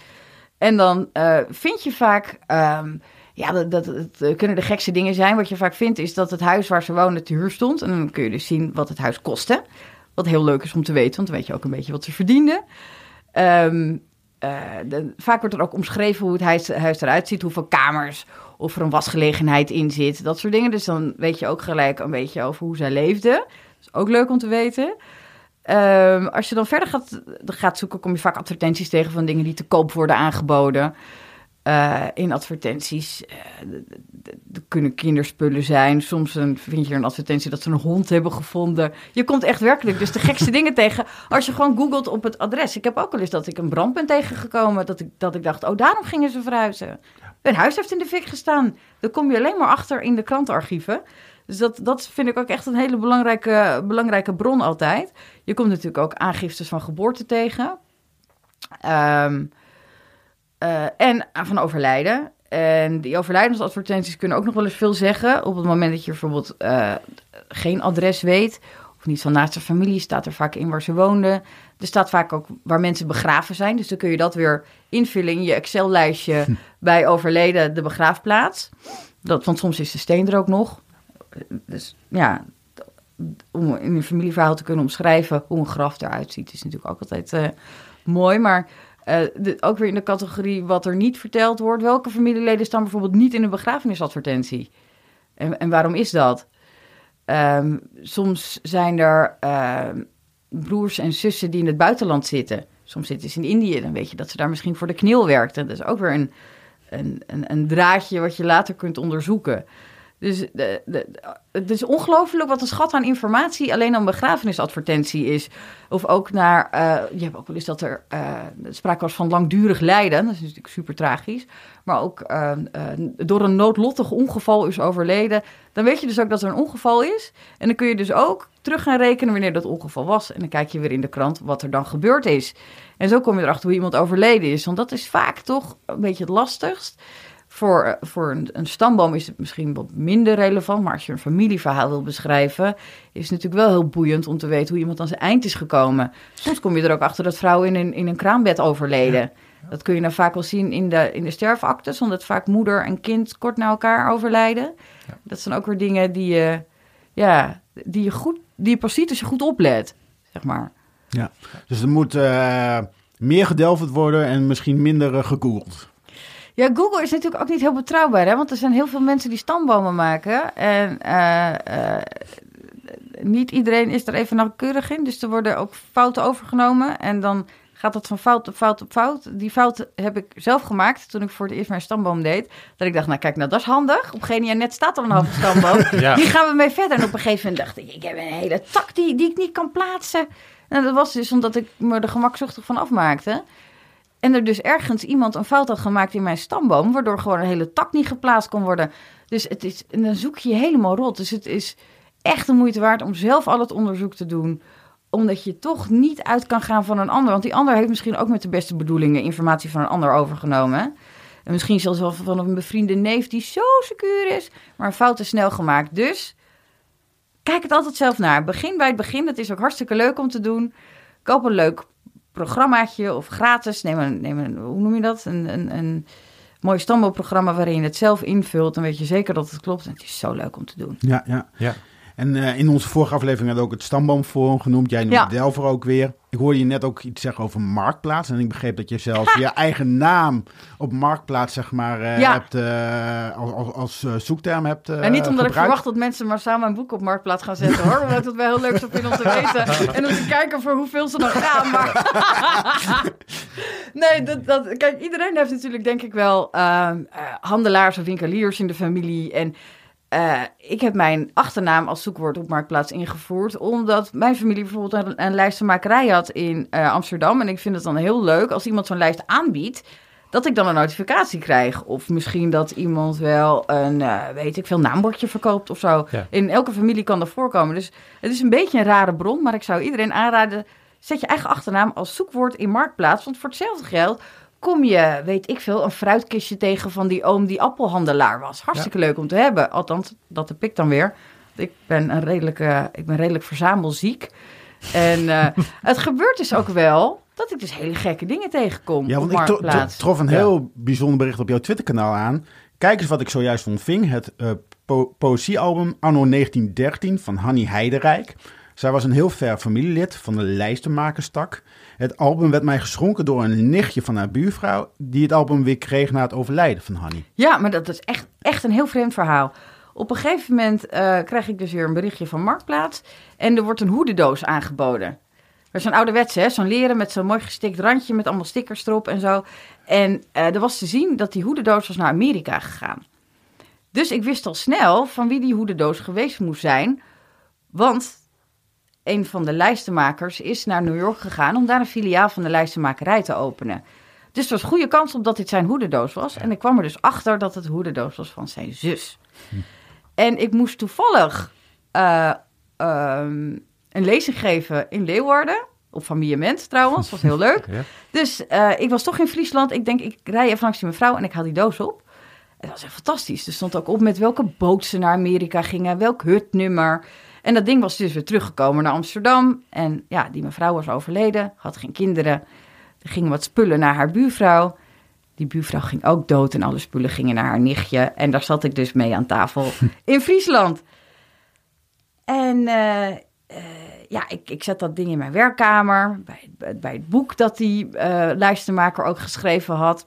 A: En dan uh, vind je vaak, um, ja, dat, kunnen de gekste dingen zijn. Wat je vaak vindt is dat het huis waar ze wonen te huur stond. En dan kun je dus zien wat het huis kostte. Wat heel leuk is om te weten, want dan weet je ook een beetje wat ze verdienden. De, vaak wordt er ook omschreven hoe het huis eruit ziet, hoeveel kamers, of er een wasgelegenheid in zit, dat soort dingen. Dus dan weet je ook gelijk een beetje over hoe zij leefden. Dat is ook leuk om te weten. Um, als je dan verder gaat, gaat zoeken, kom je vaak advertenties tegen van dingen die te koop worden aangeboden. Uh, in advertenties uh, er kunnen kinderspullen zijn. Soms een, vind je een advertentie dat ze een hond hebben gevonden. Je komt echt werkelijk dus de gekste (laughs) dingen tegen als je gewoon googelt op het adres. Ik heb ook al eens dat ik een brand ben tegengekomen. Dat ik, dat ik dacht, oh, daarom gingen ze verhuizen. Een huis heeft in de fik gestaan. Daar kom je alleen maar achter in de krantenarchieven. Dus dat, dat vind ik ook echt een hele belangrijke, belangrijke bron altijd. Je komt natuurlijk ook aangiftes van geboorte tegen. Um, uh, en van overlijden. En die overlijdensadvertenties kunnen ook nog wel eens veel zeggen. Op het moment dat je bijvoorbeeld uh, geen adres weet... of niet van naast de familie, staat er vaak in waar ze woonden. Er staat vaak ook waar mensen begraven zijn. Dus dan kun je dat weer invullen in je Excel-lijstje... Hm. bij overleden de begraafplaats. Dat, want soms is de steen er ook nog. Dus ja, om in een familieverhaal te kunnen omschrijven hoe een graf eruit ziet, is natuurlijk ook altijd uh, mooi. Maar uh, de, ook weer in de categorie wat er niet verteld wordt. Welke familieleden staan bijvoorbeeld niet in een begrafenisadvertentie? En, en waarom is dat? Um, soms zijn er uh, broers en zussen die in het buitenland zitten. Soms zitten ze in Indië, dan weet je dat ze daar misschien voor de kniel werkt. Dat is ook weer een, een, een, een draadje wat je later kunt onderzoeken. Dus het is ongelooflijk wat een schat aan informatie alleen een begrafenisadvertentie is. Of ook naar, uh, je hebt ook wel eens dat er uh, sprake was van langdurig lijden. Dat is natuurlijk super tragisch. Maar ook uh, door een noodlottig ongeval is overleden. Dan weet je dus ook dat er een ongeval is. En dan kun je dus ook terug gaan rekenen wanneer dat ongeval was. En dan kijk je weer in de krant wat er dan gebeurd is. En zo kom je erachter hoe iemand overleden is. Want dat is vaak toch een beetje het lastigst. Voor, eh, voor een, een, stamboom is het misschien wat minder relevant. Maar als je een familieverhaal wil beschrijven, is het natuurlijk wel heel boeiend om te weten hoe iemand aan zijn eind is gekomen. Soms kom je er ook achter dat vrouwen in een, in een kraambed overleden. Dat kun je nou vaak wel zien in de, in de sterfactes, omdat vaak moeder en kind kort na elkaar overlijden. Dat zijn ook weer dingen die je, ja, die je, goed, die je pas ziet als je goed oplet, zeg maar.
B: Ja, dus er moet uh, meer gedelverd worden en misschien minder uh, gegoogeld.
A: Ja, Google is natuurlijk ook niet heel betrouwbaar, hè? want er zijn heel veel mensen die stambomen maken. En uh, niet iedereen is er even nauwkeurig in. Dus er worden ook fouten overgenomen. En dan gaat het van fout op fout op fout. Die fout heb ik zelf gemaakt toen ik voor het eerst mijn stamboom deed. Dat ik dacht, nou kijk, nou dat is handig. Op net staat er een halve stamboom. (laughs) ja. Die gaan we mee verder. En op een gegeven moment dacht ik, ik heb een hele tak die, die ik niet kan plaatsen. En dat was dus omdat ik me er gemakzuchtig van afmaakte. En er dus ergens iemand een fout had gemaakt in mijn stamboom, waardoor gewoon een hele tak niet geplaatst kon worden. Dus het is, en dan zoek je je helemaal rot. Dus het is echt de moeite waard om zelf al het onderzoek te doen omdat je toch niet uit kan gaan van een ander. Want die ander heeft misschien ook met de beste bedoelingen informatie van een ander overgenomen. En misschien zelfs wel van een bevriende neef die zo secuur is, maar een fout is snel gemaakt. Dus kijk het altijd zelf naar. Begin bij het begin. Dat is ook hartstikke leuk om te doen. Koop een leuk programmaatje of gratis. Neem een, neem een hoe noem je dat? Een, een, een mooi stamboomprogramma waarin je het zelf invult. Dan weet je zeker dat het klopt. En het is zo leuk om te doen.
B: Ja, ja. ja. En uh, in onze vorige aflevering hadden we ook het stamboomforum genoemd. Jij noemde ja. Delver ook weer. Ik hoorde je net ook iets zeggen over Marktplaats. En ik begreep dat je zelfs je eigen naam op Marktplaats, zeg maar, uh, ja. hebt, uh, als, als, als zoekterm hebt
A: En niet omdat ik verwacht dat mensen maar samen een boek op Marktplaats gaan zetten, hoor. Omdat het wel heel leuk zou vinden om te weten. (laughs) en om te kijken voor hoeveel ze dan gaan. Maar (laughs) nee, dat, dat, kijk, iedereen heeft natuurlijk denk ik wel ehm, handelaars of winkeliers in de familie. En uh, ik heb mijn achternaam als zoekwoord op Marktplaats ingevoerd, omdat mijn familie bijvoorbeeld een, een lijstenmakerij had in uh, Amsterdam. En ik vind het dan heel leuk als iemand zo'n lijst aanbiedt, dat ik dan een notificatie krijg. Of misschien dat iemand wel een, uh, weet ik veel, naambordje verkoopt of zo. Ja. In elke familie kan dat voorkomen. Dus het is een beetje een rare bron, maar ik zou iedereen aanraden, zet je eigen achternaam als zoekwoord in Marktplaats. Want voor hetzelfde geld kom je, weet ik veel, een fruitkistje tegen van die oom die appelhandelaar was. Hartstikke leuk om te hebben. Althans, dat heb ik dan weer. Ik ben, een redelijke, ik ben redelijk verzamelziek. En uh, (laughs) het gebeurt dus ook wel dat ik dus hele gekke dingen tegenkom. Ja, want ik
B: trof een heel bijzonder bericht op jouw Twitterkanaal aan. Kijk eens wat ik zojuist ontving. Het uh, po poëziealbum Anno 1913 van Hanny Heiderijk. Zij was een heel ver familielid van de lijstenmakerstak. Het album werd mij geschonken door een nichtje van haar buurvrouw, die het album weer kreeg na het overlijden van Hanny.
A: Ja, maar dat is echt, echt een heel vreemd verhaal. Op een gegeven moment uh, krijg ik dus weer een berichtje van Marktplaats en er wordt een hoedendoos aangeboden. Dat is zo'n ouderwetse, zo'n leren met zo'n mooi gestikt randje met allemaal stickers erop en zo. En uh, er was te zien dat die hoedendoos was naar Amerika gegaan. Dus ik wist al snel van wie die hoedendoos geweest moest zijn. Want een van de lijstenmakers is naar New York gegaan om daar een filiaal van de lijstenmakerij te openen. Dus er was goede kans op dat dit zijn hoedendoos was. En ik kwam er dus achter dat het hoedendoos was van zijn zus. Hm. En ik moest toevallig uh, um, een lezing geven in Leeuwarden. Op familiement trouwens, was heel leuk. (laughs) Dus uh, ik was toch in Friesland. Ik denk, ik rij even langs die mevrouw en ik haal die doos op. En dat was echt fantastisch. Er stond ook op met welke boot ze naar Amerika gingen, welk hutnummer. En dat ding was dus weer teruggekomen naar Amsterdam. En ja, die mevrouw was overleden, had geen kinderen. Er gingen wat spullen naar haar buurvrouw. Die buurvrouw ging ook dood en alle spullen gingen naar haar nichtje. En daar zat ik dus mee aan tafel (laughs) in Friesland. En uh, uh, ja, ik, ik zet dat ding in mijn werkkamer. Bij, bij het boek dat die uh, lijstenmaker ook geschreven had.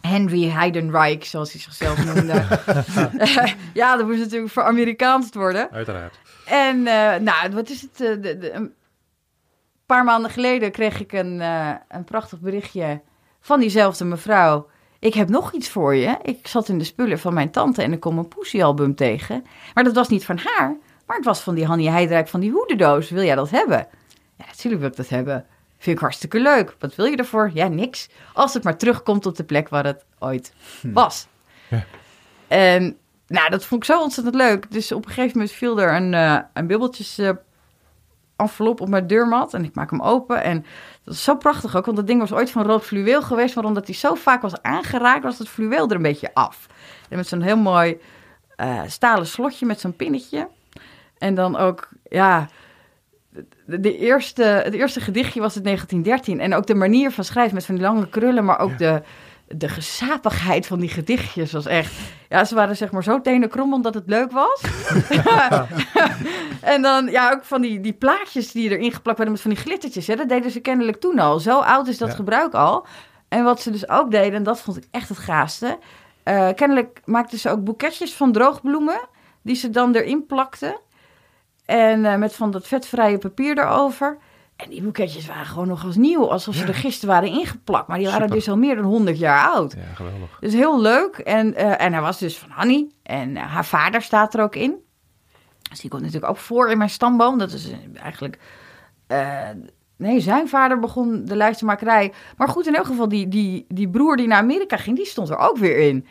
A: Henry Heidenreich, zoals hij zichzelf noemde. (laughs) (laughs) ja, dat moest natuurlijk voor Amerikaans worden.
E: Uiteraard.
A: En uh, nou, wat is het? De, de, een paar maanden geleden kreeg ik een, uh, een prachtig berichtje van diezelfde mevrouw. ik heb nog iets voor je. Ik zat in de spullen van mijn tante en ik kom een poesiealbum tegen. Maar dat was niet van haar, maar het was van die Hannie Heidrijk van die hoedendoos. Wil jij dat hebben? Ja, natuurlijk wil ik dat hebben. Vind ik hartstikke leuk. Wat wil je ervoor? Ja, niks. Als het maar terugkomt op de plek waar het ooit hm. was. Ja. En nou, dat vond ik zo ontzettend leuk. Dus op een gegeven moment viel er een, uh, een bibbeltjes uh, envelop op mijn deurmat. En ik maak hem open. En dat is zo prachtig ook, want dat ding was ooit van rood fluweel geweest. Maar omdat hij zo vaak was aangeraakt, was het fluweel er een beetje af. En met zo'n heel mooi uh, stalen slotje met zo'n pinnetje. En dan ook, ja, de, eerste, het eerste gedichtje was het 1913. En ook de manier van schrijven met van die lange krullen, maar ook de, de gezapigheid van die gedichtjes was echt... Ja, ze waren zeg maar zo tenen krom omdat het leuk was. (laughs) en dan, ja, ook van die, die plaatjes die erin geplakt werden met van die glittertjes. Hè, dat deden ze kennelijk toen al. Zo oud is dat gebruik al. En wat ze dus ook deden, en dat vond ik echt het gaafste... Uh, kennelijk maakten ze ook boeketjes van droogbloemen... die ze dan erin plakten. En uh, met van dat vetvrije papier erover. En die boeketjes waren gewoon nog als nieuw, alsof ze er gisteren waren ingeplakt. Maar die waren dus al meer dan 100 jaar oud.
E: Ja, geweldig.
A: Dus heel leuk. En, uh, en hij was dus van Hanny. En uh, haar vader staat er ook in. Dus die komt natuurlijk ook voor in mijn stamboom. Dat is eigenlijk... nee, zijn vader begon de lijstenmakerij. Maar goed, in elk geval, die, die, die broer die naar Amerika ging, die stond er ook weer in.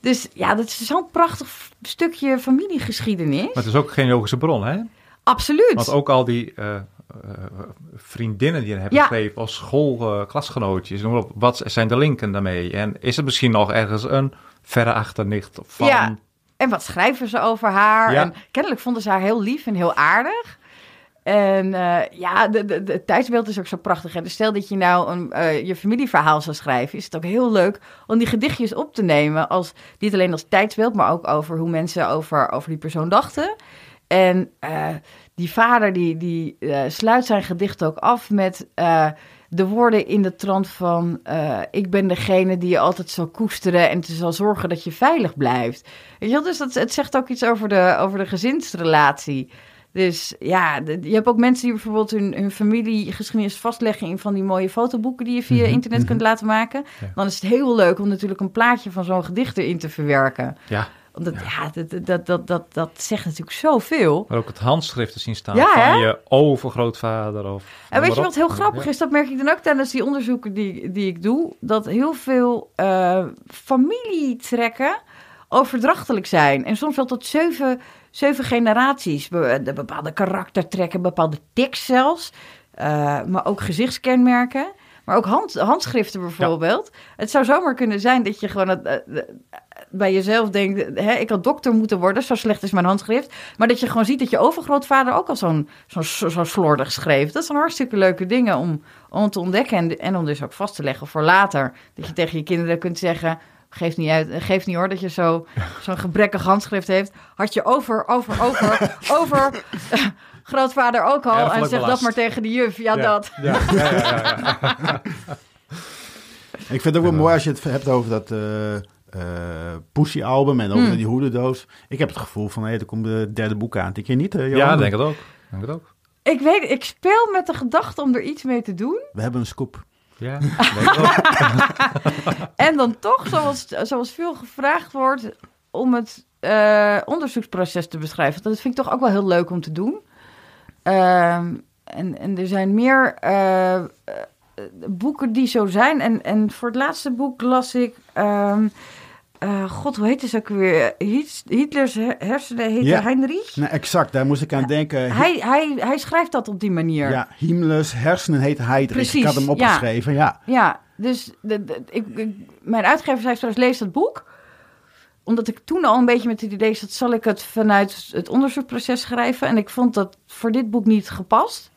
A: Dus ja, dat is zo'n prachtig stukje familiegeschiedenis. Maar
E: het is ook geen logische bron, hè?
A: Absoluut.
E: Want ook al die vriendinnen die je hebt ja. geschreven als schoolklasgenootjes, uh, wat zijn de linken daarmee? En is het misschien nog ergens een verre achternicht van...
A: Ja, en wat schrijven ze over haar? Ja. En kennelijk vonden ze haar heel lief en heel aardig. En uh, ja, het tijdsbeeld is ook zo prachtig. En stel dat je nou een, uh, je familieverhaal zou schrijven, is het ook heel leuk om die gedichtjes op te nemen. Als, niet alleen als tijdsbeeld, maar ook over hoe mensen over, over die persoon dachten. En uh, die vader die, die sluit zijn gedicht ook af met de woorden in de trant van... ik ben degene die je altijd zal koesteren en te zal zorgen dat je veilig blijft. Weet je wel? Dus dat, het zegt ook iets over de, over de gezinsrelatie. Dus ja, je hebt ook mensen die bijvoorbeeld hun, hun familiegeschiedenis vastleggen in van die mooie fotoboeken die je via mhm, internet kunt mhm. laten maken. Dan is het heel leuk om natuurlijk een plaatje van zo'n gedicht erin te verwerken.
E: Ja.
A: Omdat ja, dat, dat, dat, dat, dat zegt natuurlijk zoveel.
E: Maar ook het handschrift te zien staan van je overgrootvader. Of
A: en weet je wat heel grappig is? Dat merk ik dan ook tijdens die onderzoeken die, die ik doe. Dat heel veel uh, familietrekken overdrachtelijk zijn. En soms wel tot zeven zeven generaties. De bepaalde karaktertrekken, bepaalde tics zelfs. Uh, maar ook gezichtskenmerken. Maar ook hand, handschriften bijvoorbeeld. Het zou zomaar kunnen zijn dat je gewoon het, uh, bij jezelf denkt... Hè, ik had dokter moeten worden, zo slecht is mijn handschrift. Maar dat je gewoon ziet dat je overgrootvader ook al zo'n zo, zo slordig schreef. Dat zijn hartstikke leuke dingen om, om te ontdekken. En, en om dus ook vast te leggen voor later. Dat je tegen je kinderen kunt zeggen geeft niet uit, geeft niet hoor dat je zo, zo'n gebrekkig handschrift heeft. Had je over, over, over, (laughs) over grootvader ook al. en zeg dat maar tegen de juf. Ja, dat. Ja, ja, (laughs)
B: Ik vind het ook wel mooi als je het hebt over dat uh, uh, Pussy-album en over mm. die hoedendoos. Ik heb het gevoel van, hé, hey, er komt de derde boek aan. Denk je niet, uh,
E: Ja, denk het ook. Denk het ook.
A: Ik weet, ik speel met de gedachte om er iets mee te doen.
B: We hebben een scoop.
E: Ja, (laughs)
A: en dan toch, zoals, zoals veel gevraagd wordt, om het uh, onderzoeksproces te beschrijven. Dat vind ik toch ook wel heel leuk om te doen. Uh, en, en er zijn meer uh, boeken die zo zijn. En, en voor het laatste boek las ik. Ehm, uh, God, hoe heet het ook weer? Hitlers hersenen heette ja. Heinrich?
B: Nee, exact, daar moest ik aan denken.
A: Hij, hij, hij schrijft dat op die manier.
B: Ja, Himmlers hersenen heet Heinrich. Precies, ik had hem opgeschreven, ja.
A: Ja, ja dus de, de, ik, mijn uitgever zei straks, lees dat boek. Omdat ik toen al een beetje met het idee zat, zal ik het vanuit het onderzoekproces schrijven. En ik vond dat voor dit boek niet gepast.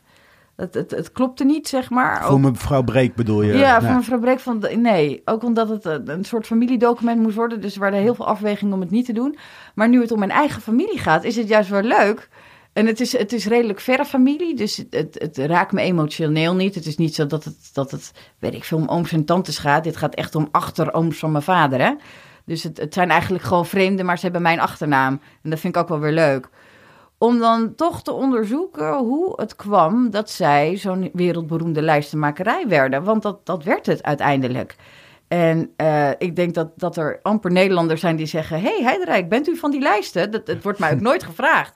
A: Het, het, het klopte niet, zeg maar.
B: Voor mevrouw Breek bedoel je?
A: Ja, voor mevrouw Breek van... Nee, ook omdat het een soort familiedocument moest worden. Dus er waren heel veel afwegingen om het niet te doen. Maar nu het om mijn eigen familie gaat, is het juist wel leuk... En het is, het is redelijk verre familie, dus het, het, het, raakt me emotioneel niet. Het is niet zo dat het, dat het, weet ik veel, om ooms en tantes gaat. Dit gaat echt om achterooms van mijn vader, hè. Dus het, het zijn eigenlijk gewoon vreemden, maar ze hebben mijn achternaam. En dat vind ik ook wel weer leuk om dan toch te onderzoeken hoe het kwam dat zij zo'n wereldberoemde lijstenmakerij werden. Want dat, dat werd het uiteindelijk. En uh, ik denk dat, dat er amper Nederlanders zijn die zeggen... hey, Heiderijk, bent u van die lijsten? Dat, het wordt mij ook nooit gevraagd.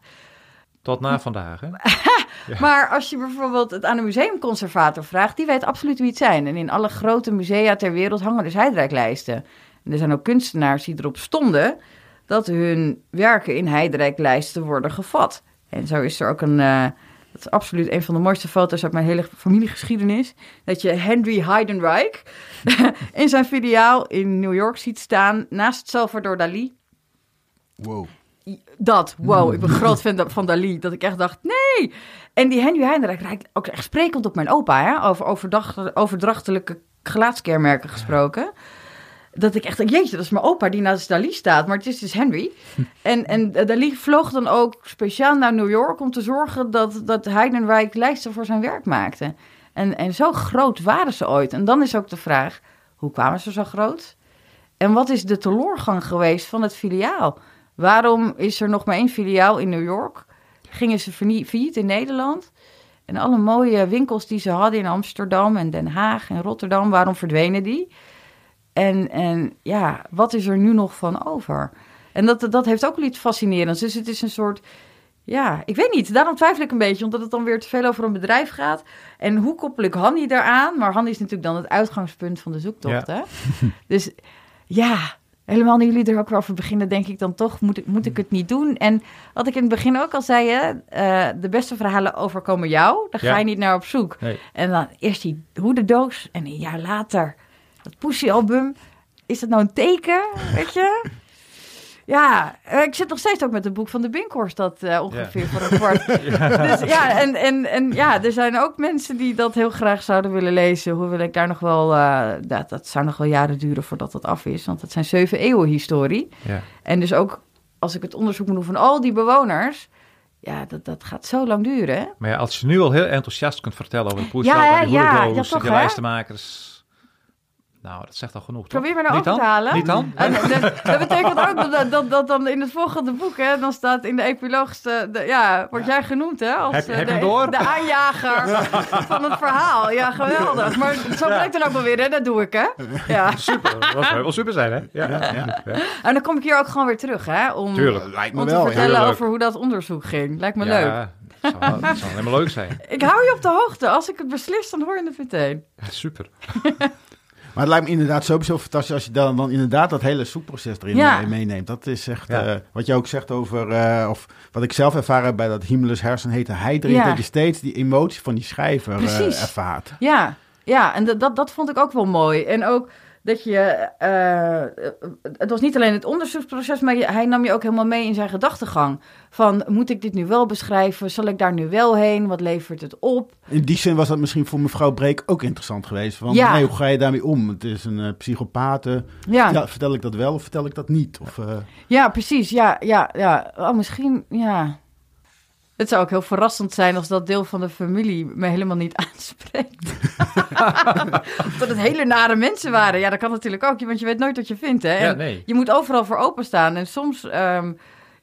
E: Tot na vandaag, hè? (laughs)
A: Maar als je bijvoorbeeld het aan een museumconservator vraagt... die weet absoluut wie het zijn. En in alle grote musea ter wereld hangen dus Heiderijklijsten. En er zijn ook kunstenaars die erop stonden... dat hun werken in Heiderijklijsten worden gevat. En zo is er ook een... Uh, dat is absoluut een van de mooiste foto's uit mijn hele familiegeschiedenis. Dat je Henry Heidenreich (laughs) in zijn filiaal in New York ziet staan naast Salvador Dali.
B: Wow.
A: Dat, wow, ik ben (laughs) groot fan van Dali. Dat ik echt dacht, nee. En die Henry Heidenreich lijkt ook echt sprekend op mijn opa, hè? over overdrachtelijke gelaatskenmerken gesproken. Dat ik echt jeetje, dat is mijn opa die naast Dali staat, maar het is dus Henry. (laughs) En, en Dali vloog dan ook speciaal naar New York om te zorgen dat, dat Heidenreich lijsten voor zijn werk maakte. En, en zo groot waren ze ooit. En dan is ook de vraag, hoe kwamen ze zo groot? En wat is de teleurgang geweest van het filiaal? Waarom is er nog maar één filiaal in New York? Gingen ze failliet in Nederland? En alle mooie winkels die ze hadden in Amsterdam en Den Haag en Rotterdam, waarom verdwenen die? En, en ja, wat is er nu nog van over? En dat, dat heeft ook wel iets fascinerends. Dus het is een soort, ja, ik weet niet. Daarom twijfel ik een beetje, omdat het dan weer te veel over een bedrijf gaat. En hoe koppel ik Hanny daaraan? Maar Hanny is natuurlijk dan het uitgangspunt van de zoektocht, hè? (laughs) Dus ja, helemaal nu jullie er ook weer over beginnen, denk ik dan toch, moet ik, moet ik het niet doen? En wat ik in het begin ook al zei, hè, uh, de beste verhalen overkomen jou. Daar ga je niet naar op zoek.
E: Nee.
A: En dan eerst die hoedendoos en een jaar later dat Pussy-album. Is dat nou een teken, weet je? Ja, ik zit nog steeds ook met het boek van de Binkhorst, dat uh, ongeveer
E: Ja.
A: voor een kwart. (laughs) Dus ja, en, en, en ja, er zijn ook mensen die dat heel graag zouden willen lezen. Hoewel ik daar nog wel, eh, dat, dat zou nog wel jaren duren voordat dat af is. Want het zijn zeven eeuwen historie.
E: Ja.
A: En dus ook als ik het onderzoek moet doen van al die bewoners, ja, dat, dat gaat zo lang duren. hè?
E: Maar ja, als je nu al heel enthousiast kunt vertellen over de poes,
A: Ja,
E: ja,
A: hè?
E: die
A: Ja, ja, toch, hè?
E: lijstenmakers. Nou, dat zegt al genoeg, toch?
A: Probeer me nou
E: Niet
A: te halen.
E: Niet dan?
A: En dat, dat betekent ook dat, dat, dat dan in het volgende boek, hè, dan staat in de epiloog, de, de- ja, word jij genoemd, hè, als
E: Heb-
A: eh,
E: heb
A: de,
E: door?
A: de aanjager van het verhaal. Ja, geweldig. Maar zo blijkt dan ook wel weer, hè, dat doe ik, hè. Ja.
E: Super, dat zou wel super zijn, hè? Ja, ja, ja.
A: En dan kom ik hier ook gewoon weer terug, hè, om,
E: Tuurlijk.
B: Lijkt me
A: om te
B: wel.
A: vertellen
E: Heel leuk.
A: over hoe dat onderzoek ging. Lijkt me leuk.
E: Ja, dat zou, dat zou helemaal leuk zijn. (laughs)
A: Ik hou je op de hoogte. Als ik het beslis, dan hoor je het meteen.
E: Ja, super. (laughs)
B: Maar het lijkt me inderdaad sowieso fantastisch als je dan, dan inderdaad dat hele zoekproces erin
A: Ja.
B: meeneemt. Dat is echt,
E: Ja.
B: eh, wat je ook zegt over, eh, of wat ik zelf ervaren heb bij dat Himmlers hersen heette Heidrich,
A: Ja.
B: dat je steeds die emotie van die schrijver eh,
A: Precies.
B: ervaart.
A: Ja, ja en dat, dat, dat vond ik ook wel mooi. En ook dat je. eh, het was niet alleen het onderzoeksproces, maar hij nam je ook helemaal mee in zijn gedachtegang. Van moet ik dit nu wel beschrijven? Zal ik daar nu wel heen? Wat levert het op?
B: In die zin was dat misschien voor mevrouw Breek ook interessant geweest. Van,
A: Ja.
B: nee, hoe ga je daarmee om? Het is een eh psychopaat.
A: Ja,
B: Ja, vertel ik dat wel of vertel ik dat niet? Of, eh,
A: ja precies. Ja, ja, ja. Oh, misschien, ja. Het zou ook heel verrassend zijn als dat deel van de familie me helemaal niet (laughs) aanspreekt. (laughs) dat het hele nare mensen waren. Ja, dat kan natuurlijk ook, want je weet nooit wat je vindt. Hè?
E: Ja, nee.
A: Je moet overal voor openstaan. En soms, ehm,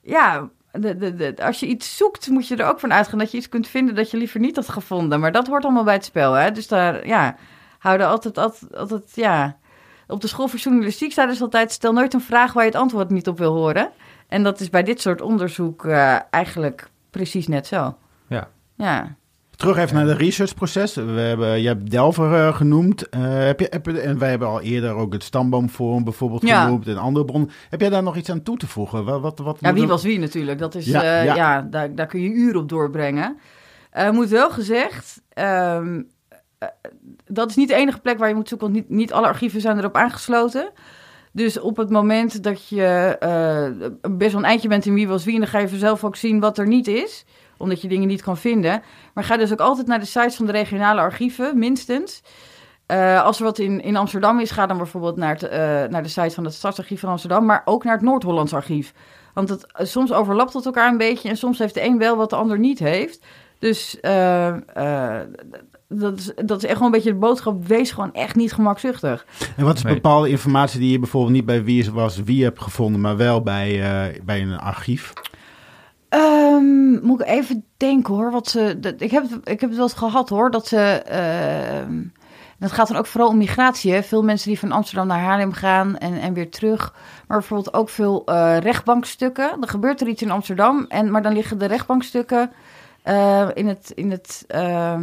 A: ja, de, de, de, als je iets zoekt, moet je er ook van uitgaan dat je iets kunt vinden dat je liever niet had gevonden. Maar dat hoort allemaal bij het spel. Hè? Dus daar, ja, houden altijd, altijd, altijd, ja. Op de school voor journalistiek zeiden ze altijd: stel nooit een vraag waar je het antwoord niet op wil horen. En dat is bij dit soort onderzoek eh, eigenlijk precies net zo.
E: Ja.
A: Ja.
B: Terug even naar het researchproces. We hebben, je hebt Delver eh, genoemd. Eh, heb je, heb je- en wij hebben al eerder ook het Stamboomforum bijvoorbeeld
A: Ja.
B: genoemd. En andere bronnen. Heb jij daar nog iets aan toe te voegen? Wat, wat, wat
A: Ja, wie
B: er-
A: was wie natuurlijk. Dat is,
B: Ja,
A: ja,
B: ja.
A: ja. daar, daar kun je uren op doorbrengen. Eh moet wel gezegd, ehm, eh, dat is niet de enige plek waar je moet zoeken, want niet, niet alle archieven zijn erop aangesloten. Dus op het moment dat je eh, best wel een eindje bent in wie was wie, dan ga je vanzelf ook zien wat er niet is, omdat je dingen niet kan vinden. Maar ga dus ook altijd naar de sites van de regionale archieven, minstens. Eh, als er wat in, in Amsterdam is, ga dan bijvoorbeeld naar, eh, naar de site van het Stadsarchief van Amsterdam, maar ook naar het Noord-Hollands Archief. Want het, soms overlapt het elkaar een beetje en soms heeft de een wel wat de ander niet heeft. Dus dat, is, dat is echt gewoon een beetje de boodschap. Wees gewoon echt niet gemakzuchtig.
B: En wat is
E: Nee.
B: bepaalde informatie die je bijvoorbeeld niet bij wie was wie hebt gevonden, maar wel bij, eh, bij een archief?
A: Ehm, moet ik even denken hoor. Wat ze, dat, ik, heb, het- ik heb het wel eens gehad hoor. Dat ze. ehm, het gaat dan ook vooral om migratie. Hè? Veel mensen die van Amsterdam naar Haarlem gaan en, en weer terug. Maar bijvoorbeeld ook veel uh, rechtbankstukken. Er gebeurt er iets in Amsterdam, en, maar dan liggen de rechtbankstukken uh, in het, in het uh,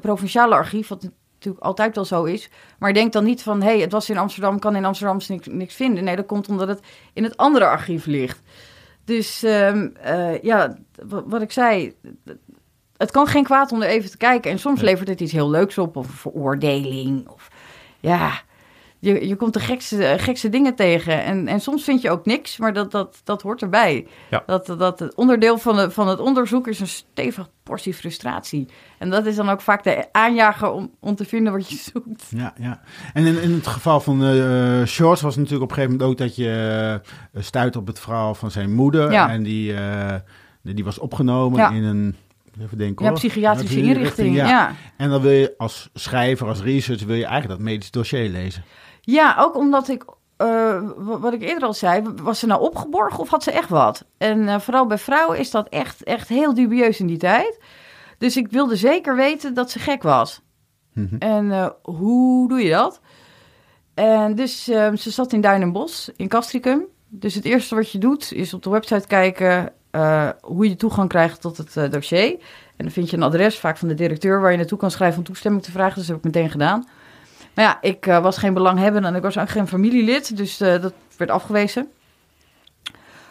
A: provinciale archief, wat natuurlijk altijd wel zo is. Maar denk dan niet van, hé, hey, het was in Amsterdam, kan in Amsterdam niks, niks vinden. Nee, dat komt omdat het in het andere archief ligt. Dus um, uh, ja, wat ik zei, het kan geen kwaad om er even te kijken. En soms levert het iets heel leuks op, of een veroordeling. Of ja, je, je komt de gekste, gekste dingen tegen. En, en soms vind je ook niks, maar dat, dat, dat hoort erbij. Ja. Dat, dat het onderdeel van, de, van het onderzoek is een stevig portie frustratie. En dat is dan ook vaak de aanjager om, om te vinden wat je zoekt.
B: Ja, ja. En in, in het geval van uh, Shorts was het natuurlijk op een gegeven moment ook dat je uh, stuit op het verhaal van zijn moeder. Ja. En die, uh, die was opgenomen ja. in een Even denken,
A: ja, psychiatrische inrichting. Ja. ja.
B: En dan wil je als schrijver, als researcher, wil je eigenlijk dat medisch dossier lezen.
A: Ja, ook omdat ik, uh, wat ik eerder al zei, was ze nou opgeborgen of had ze echt wat? En uh, vooral bij vrouwen is dat echt, echt heel dubieus in die tijd. Dus ik wilde zeker weten dat ze gek was. Mm -hmm. En uh, hoe doe je dat? En dus ze zat in Duin en Bos, in Castricum. Dus het eerste wat je doet, is op de website kijken hoe je toegang krijgt tot het dossier. En dan vind je een adres, vaak van de directeur, waar je naartoe kan schrijven om toestemming te vragen. Dus dat heb ik meteen gedaan. Maar ja, ik uh, was geen belanghebbende en ik was ook geen familielid, dus dat werd afgewezen.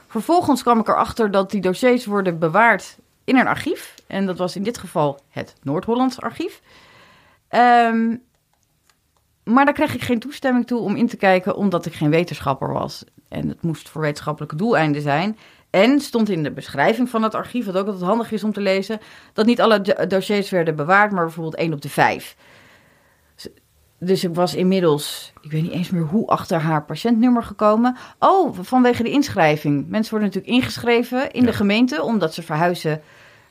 A: Vervolgens kwam ik erachter dat die dossiers worden bewaard in een archief. En dat was in dit geval het Noord-Hollands archief. Um, maar daar kreeg ik geen toestemming toe om in te kijken, omdat ik geen wetenschapper was. En het moest voor wetenschappelijke doeleinden zijn. En stond in de beschrijving van het archief, wat ook altijd handig is om te lezen, dat niet alle dossiers werden bewaard, maar bijvoorbeeld één op de vijf. Dus ik was inmiddels, ik weet niet eens meer hoe, achter haar patiëntnummer gekomen. Oh, vanwege de inschrijving. Mensen worden natuurlijk ingeschreven in de gemeente, omdat ze verhuizen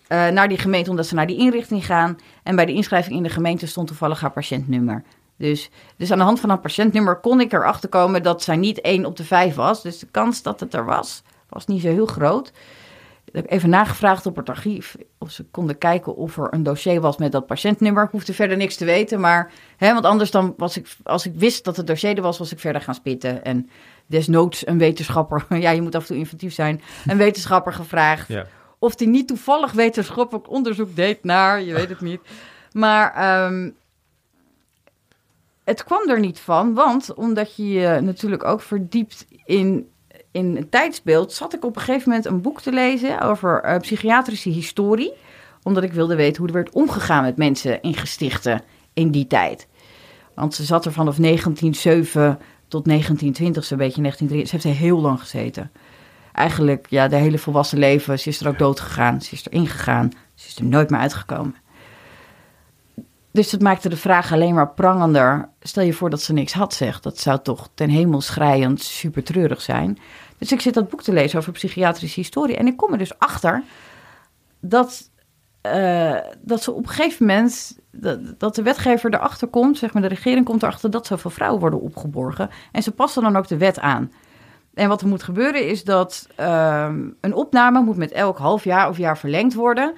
A: uh, naar die gemeente, omdat ze naar die inrichting gaan. En bij de inschrijving in de gemeente stond toevallig haar patiëntnummer. Dus, dus aan de hand van haar patiëntnummer kon ik erachter komen dat zij niet één op de vijf was. Dus de kans dat het er was, was niet zo heel groot heb even nagevraagd op het archief of ze konden kijken of er een dossier was met dat patiëntnummer. Ik hoefde verder niks te weten, maar hè, want anders dan was ik, als ik wist dat het dossier er was, was ik verder gaan spitten. En desnoods een wetenschapper, (laughs) ja, je moet af en toe inventief zijn, een wetenschapper gevraagd. Ja. Of die niet toevallig wetenschappelijk onderzoek deed naar, je weet het niet. Maar um, het kwam er niet van, want omdat je je natuurlijk ook verdiept in in het tijdsbeeld zat ik op een gegeven moment een boek te lezen over uh, psychiatrische historie. Omdat ik wilde weten hoe er werd omgegaan met mensen in gestichten in die tijd. Want ze zat er vanaf 1907 tot 1920, zo'n beetje 1923. Ze heeft er heel lang gezeten. Eigenlijk, ja, de hele volwassen leven. Ze is er ook dood gegaan. Ze is erin gegaan. Ze is er nooit meer uitgekomen. Dus dat maakte de vraag alleen maar prangender. Stel je voor dat ze niks had, zegt. Dat zou toch ten hemel schrijend super treurig zijn. Dus ik zit dat boek te lezen over psychiatrische historie. En ik kom er dus achter dat, uh, dat ze op een gegeven moment. Dat, de wetgever erachter komt, zeg maar, de regering komt erachter dat zoveel vrouwen worden opgeborgen. En ze passen dan ook de wet aan. En wat er moet gebeuren is dat uh, een opname moet met elk half jaar of jaar verlengd worden.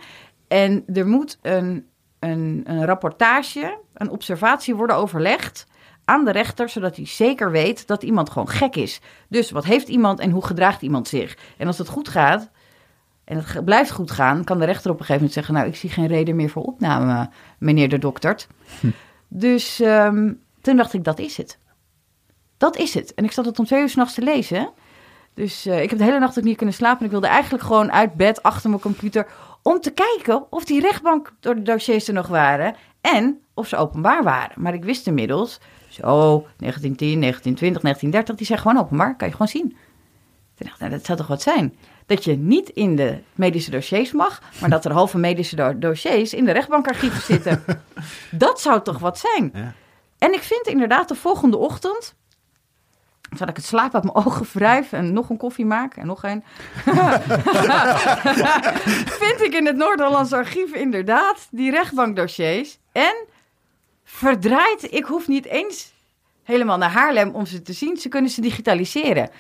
A: En er moet een, een, een rapportage, een observatie worden overlegd aan de rechter, zodat hij zeker weet dat iemand gewoon gek is. Dus wat heeft iemand en hoe gedraagt iemand zich? En als het goed gaat, en het blijft goed gaan, kan de rechter op een gegeven moment zeggen: Nou, ik zie geen reden meer voor opname, meneer de dokter. Hm. Dus um, toen dacht ik: Dat is het. Dat is het. En ik zat het om twee uur s'nachts te lezen. Dus uh, ik heb de hele nacht ook niet kunnen slapen. En ik wilde eigenlijk gewoon uit bed achter mijn computer om te kijken of die rechtbank door de dossiers er nog waren en of ze openbaar waren. Maar ik wist inmiddels zo, 1910, 1920, 1930, die zijn gewoon openbaar. Kan je gewoon zien. Ik dacht, nou, dat zou toch wat zijn? Dat je niet in de medische dossiers mag, maar dat er halve medische dossiers in de rechtbankarchieven zitten. (laughs) dat zou toch wat zijn? Ja. En ik vind inderdaad de volgende ochtend, Terwijl ik het slaap uit mijn ogen wrijf en nog een koffie maak en nog een. (laughs) vind ik in het Noord-Hollands archief inderdaad die rechtbankdossiers. En verdraaid. Ik hoef niet eens helemaal naar Haarlem om ze te zien. Ze kunnen ze digitaliseren.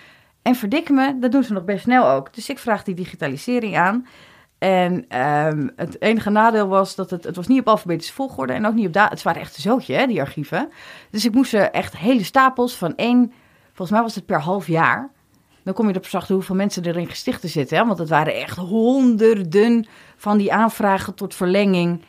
A: En verdik me, dat doen ze nog best snel ook. Dus ik vraag die digitalisering aan. En um, het enige nadeel was dat het, het was niet op alfabetische volgorde en ook niet op da Het waren echt een zootje, hè, die archieven. Dus ik moest er echt hele stapels van één, volgens mij was het per half jaar. Dan kom je op zachten hoeveel mensen er in gestichten zitten. Hè? Want het waren echt honderden van die aanvragen tot verlenging.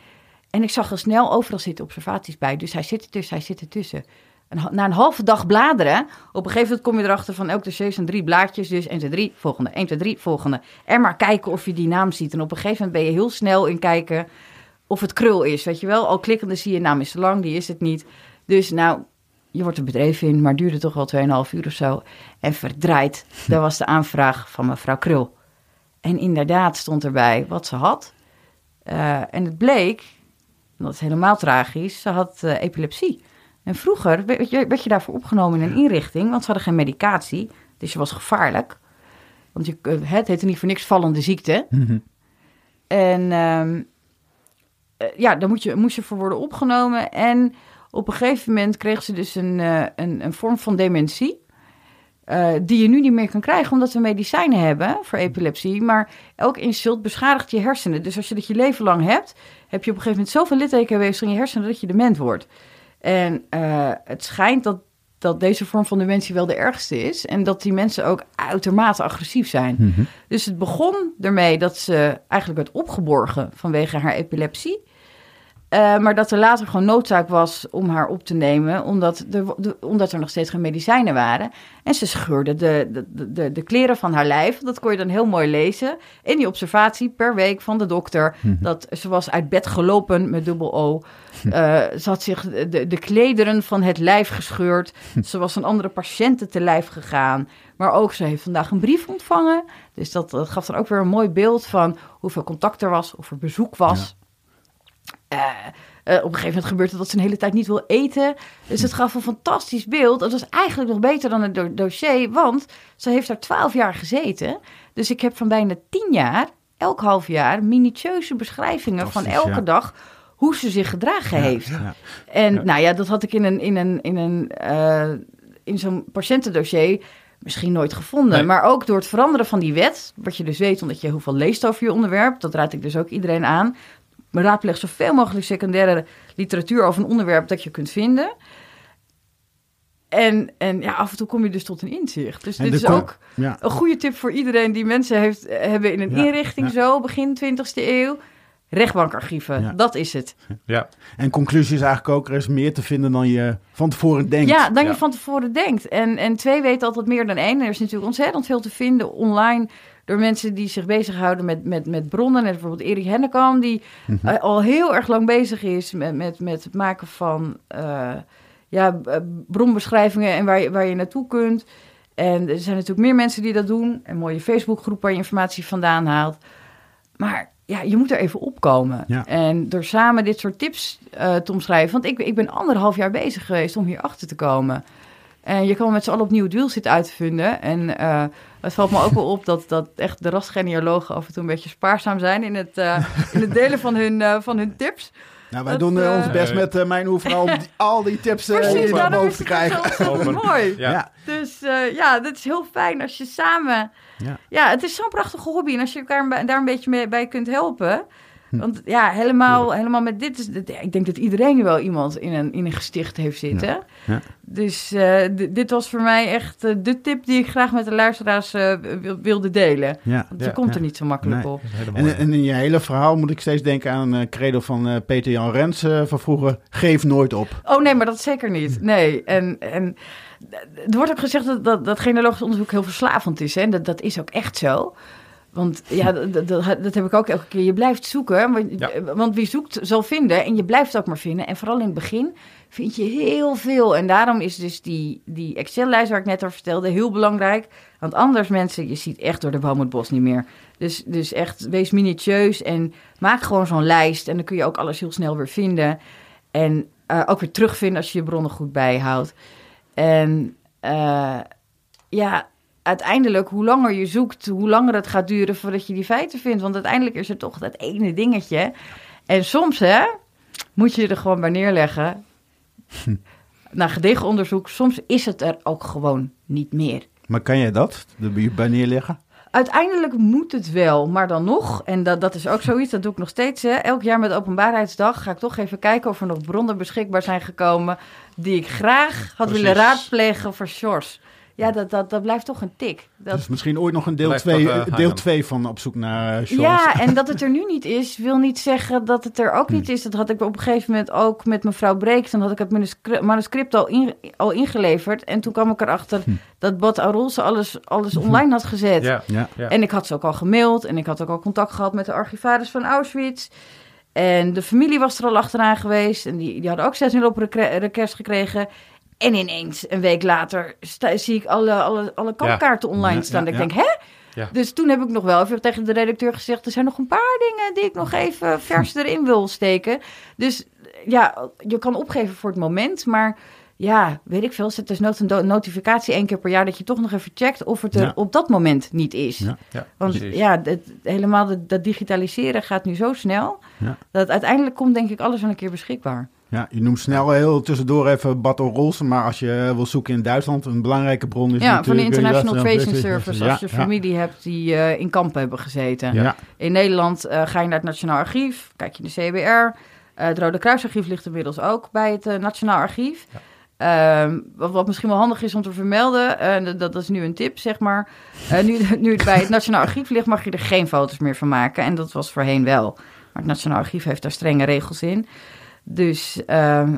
A: En ik zag er snel overal zitten observaties bij. Dus hij zit ertussen, hij zit ertussen. En na een halve dag bladeren, op een gegeven moment kom je erachter van elk dossier zijn drie blaadjes. Dus 1, 2, 3, volgende, 1, 2, 3, volgende. En maar kijken of je die naam ziet. En op een gegeven moment ben je heel snel in kijken of het krul is, weet je wel. Al klikkende zie je naam is te lang, die is het niet. Dus nou, je wordt er bedreven in, maar duurde toch wel 2,5 uur of zo. En verdraaid, (laughs) dat was de aanvraag van mevrouw Krul. En inderdaad stond erbij wat ze had. Uh, en het bleek, dat is helemaal tragisch, ze had uh, epilepsie. En vroeger werd je, werd je daarvoor opgenomen in een inrichting, want ze hadden geen medicatie. Dus je was gevaarlijk. Want je, eh, het heette niet voor niks vallende ziekte. Mm En um, ja, daar moet je, moest je voor worden opgenomen. En op een gegeven moment kreeg ze dus een, uh, een, een, vorm van dementie. Uh, die je nu niet meer kan krijgen, omdat we medicijnen hebben voor epilepsie. Maar elk insult beschadigt je hersenen. Dus als je dat je leven lang hebt, heb je op een gegeven moment zoveel littekenweefsel in je hersenen dat je dement wordt. En uh, het schijnt dat, dat deze vorm van dementie wel de ergste is. En dat die mensen ook uitermate agressief zijn. Mm -hmm. Dus het begon ermee dat ze eigenlijk werd opgeborgen vanwege haar epilepsie. Uh, maar dat er later gewoon noodzaak was om haar op te nemen, omdat, de, de, omdat er nog steeds geen medicijnen waren. En ze scheurde de, de, de, de, kleren van haar lijf. Dat kon je dan heel mooi lezen in die observatie per week van de dokter. Mm -hmm. Dat ze was uit bed gelopen met dubbel O. Uh, (laughs) ze had zich de, de klederen van het lijf gescheurd. (laughs) Ze was een andere patiënten te lijf gegaan. Maar ook, ze heeft vandaag een brief ontvangen. Dus dat, dat gaf dan ook weer een mooi beeld van hoeveel contact er was, of er bezoek was. Ja. Uh, uh, op een gegeven moment gebeurt het dat ze een hele tijd niet wil eten. Dus het gaf een fantastisch beeld. Het was eigenlijk nog beter dan het do dossier, want ze heeft daar twaalf jaar gezeten. Dus ik heb van bijna tien jaar, elk half jaar, minutieuze beschrijvingen van elke ja. dag hoe ze zich gedragen ja, heeft. Ja, en nou ja, dat had ik in een, in een, in een, uh, in zo'n patiëntendossier misschien nooit gevonden. Nee. Maar ook door het veranderen van die wet, wat je dus weet omdat je heel veel leest over je onderwerp, dat raad ik dus ook iedereen aan. Maar raadpleeg zoveel mogelijk secundaire literatuur over een onderwerp dat je kunt vinden. En, en ja, af en toe kom je dus tot een inzicht. Dus en dit is ook ja. een goede tip voor iedereen die mensen heeft, hebben in een ja, inrichting ja. zo, begin 20e eeuw. Rechtbankarchieven, dat is het.
B: Ja. En conclusie is eigenlijk ook, er is meer te vinden dan je van tevoren denkt.
A: Ja, dan je van tevoren denkt. En, en twee weten altijd meer dan één. Er is natuurlijk ontzettend veel te vinden online door mensen die zich bezighouden met, met, met bronnen. Net bijvoorbeeld Erik Hennekam, die mm -hmm. uh, al heel erg lang bezig is met, met, met het maken van uh, ja, bronbeschrijvingen en waar je, waar je naartoe kunt. En er zijn natuurlijk meer mensen die dat doen. Een mooie Facebookgroep waar je informatie vandaan haalt. Maar ja, je moet er even opkomen. Ja. En door samen dit soort tips uh, te omschrijven. Want ik, ik ben anderhalf jaar bezig geweest om hier achter te komen. En je kan met z'n allen opnieuw het wiel zitten uit te vinden. En uh, het valt me ook wel op dat, dat echt de rasgenealogen af en toe een beetje spaarzaam zijn in het, uh, in het delen van hun, uh, van hun tips.
B: Nou, wij dat, doen uh, ons best met uh, mijn oefening om die, al die tips uh,
A: Precies,
B: naar boven te krijgen.
A: Dat is mooi. Ja. ja. Dus ja, dat is heel fijn als je samen... Ja, ja het is zo'n prachtige hobby. En als je elkaar daar een beetje mee, bij kunt helpen... Want ja, helemaal, helemaal met dit is. Ik denk dat iedereen wel iemand in een, in een gesticht heeft zitten. Ja. Ja. Dus uh, dit was voor mij echt uh, de tip die ik graag met de luisteraars uh, wilde delen. Ja. Want je komt er niet zo makkelijk nee. op.
B: En, en, in je hele verhaal moet ik steeds denken aan een credo van Peter Jan Rens van vroeger. Geef nooit op.
A: Oh nee, maar dat zeker niet. Nee. En. en er wordt ook gezegd dat, dat, dat genealogisch onderzoek heel verslavend is. Hè? Dat, dat is ook echt zo. Want ja, dat, dat, dat, heb ik ook elke keer. Je blijft zoeken, want, ja. want wie zoekt zal vinden. En je blijft ook maar vinden. En vooral in het begin vind je heel veel. En daarom is dus die, die Excel-lijst waar ik net over vertelde heel belangrijk. Want anders mensen, je ziet echt door de boom het bos niet meer. Dus, dus echt, wees minutieus en maak gewoon zo'n lijst. En dan kun je ook alles heel snel weer vinden. En uh, ook weer terugvinden als je je bronnen goed bijhoudt. En uh, ja uiteindelijk, hoe langer je zoekt, hoe langer het gaat duren voordat je die feiten vindt. Want uiteindelijk is er toch dat ene dingetje. En soms, hè, moet je er gewoon bij neerleggen. Hm. Na gedegen onderzoek, soms is het er ook gewoon niet meer.
B: Maar kan jij dat, bij neerleggen?
A: Uiteindelijk moet het wel, maar dan nog, en dat, dat is ook zoiets, dat doe ik nog steeds. Hè. Elk jaar met Openbaarheidsdag ga ik toch even kijken of er nog bronnen beschikbaar zijn gekomen die ik graag had willen raadplegen voor Shores ja, dat, dat, dat blijft toch een tik. Dat...
B: Dus misschien ooit nog een deel 2 uh, deel twee van op zoek naar shows.
A: Ja, (laughs) en dat het er nu niet is, wil niet zeggen dat het er ook niet hm. is. Dat had ik op een gegeven moment ook met mevrouw Breeks. Dan had ik het manuscript al, in, al ingeleverd. En toen kwam ik erachter hm. dat Bad Arolse alles, alles hm. online had gezet. Ja, ja, ja. En ik had ze ook al gemaild. En ik had ook al contact gehad met de archivaris van Auschwitz. En de familie was er al achteraan geweest. En die, die hadden ook 6 op request gekregen. En ineens, een week later, zie ik alle, alle, alle kampkaarten online staan. Ja, ik denk, hè? Dus toen heb ik nog wel even tegen de redacteur gezegd... er zijn nog een paar dingen die ik nog even vers erin wil steken. Dus ja, je kan opgeven voor het moment, maar... Ja, weet ik veel. Zet dus een notificatie één keer per jaar dat je toch nog even checkt of het er op dat moment niet is. Want ja, het, helemaal dat digitaliseren gaat nu zo snel. Dat uiteindelijk komt denk ik alles wel een keer beschikbaar.
B: Ja, je noemt snel heel tussendoor even Battle Rolls, maar als je wil zoeken in Duitsland, een belangrijke bron is
A: ja, natuurlijk... van de International Tracing Service, als je familie hebt die uh, in kampen hebben gezeten. In Nederland uh, ga je naar het Nationaal Archief, kijk je de CBR. Uh, het Rode Kruisarchief ligt inmiddels ook bij het Nationaal Archief. Ehm, wat, wat, misschien wel handig is om te vermelden, dat, dat, is nu een tip, zeg maar. nu, (laughs) nu het bij het Nationaal Archief ligt, mag je er geen foto's meer van maken. En dat was voorheen wel. Maar het Nationaal Archief heeft daar strenge regels in. Dus uh,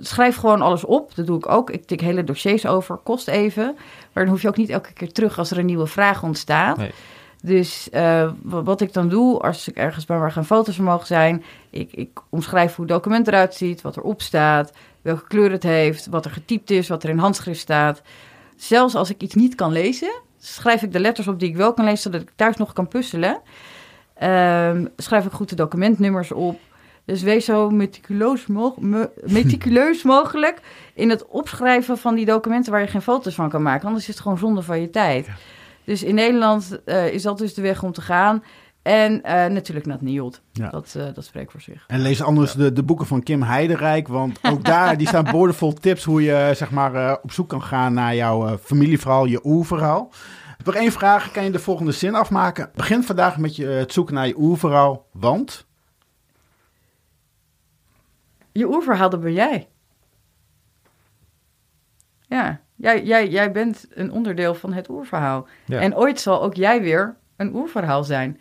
A: schrijf gewoon alles op. Dat doe ik ook. Ik tik hele dossiers over. Kost even. Maar dan hoef je ook niet elke keer terug als er een nieuwe vraag ontstaat. Nee. Dus uh, wat ik dan doe, als ik ergens ben waar geen foto's van mogen zijn... Ik, ik omschrijf hoe het document eruit ziet, wat erop staat... welke kleur het heeft, wat er getypt is, wat er in handschrift staat. Zelfs als ik iets niet kan lezen, schrijf ik de letters op die ik wel kan lezen... zodat ik thuis nog kan puzzelen. Uh, schrijf ik goed de documentnummers op... Dus wees zo meticuleus, mo meticuleus (laughs) mogelijk in het opschrijven van die documenten waar je geen foto's van kan maken. Anders is het gewoon zonde van je tijd. Dus in Nederland uh, is dat dus de weg om te gaan. En uh, natuurlijk Nat Nield. Ja. Dat, uh, dat spreekt voor zich.
B: En lees anders de, de boeken van Kim Heiderijk. Want ook daar die staan (laughs) boordevol tips hoe je zeg maar, op zoek kan gaan naar jouw familieverhaal, je oerverhaal. Nog één vraag, kan je de volgende zin afmaken? Begin vandaag met je, het zoeken naar je oerverhaal, want...
A: Je oerverhaal, dat ben jij. Ja, jij, jij, jij bent een onderdeel van het oerverhaal. En ooit zal ook jij weer een oerverhaal zijn.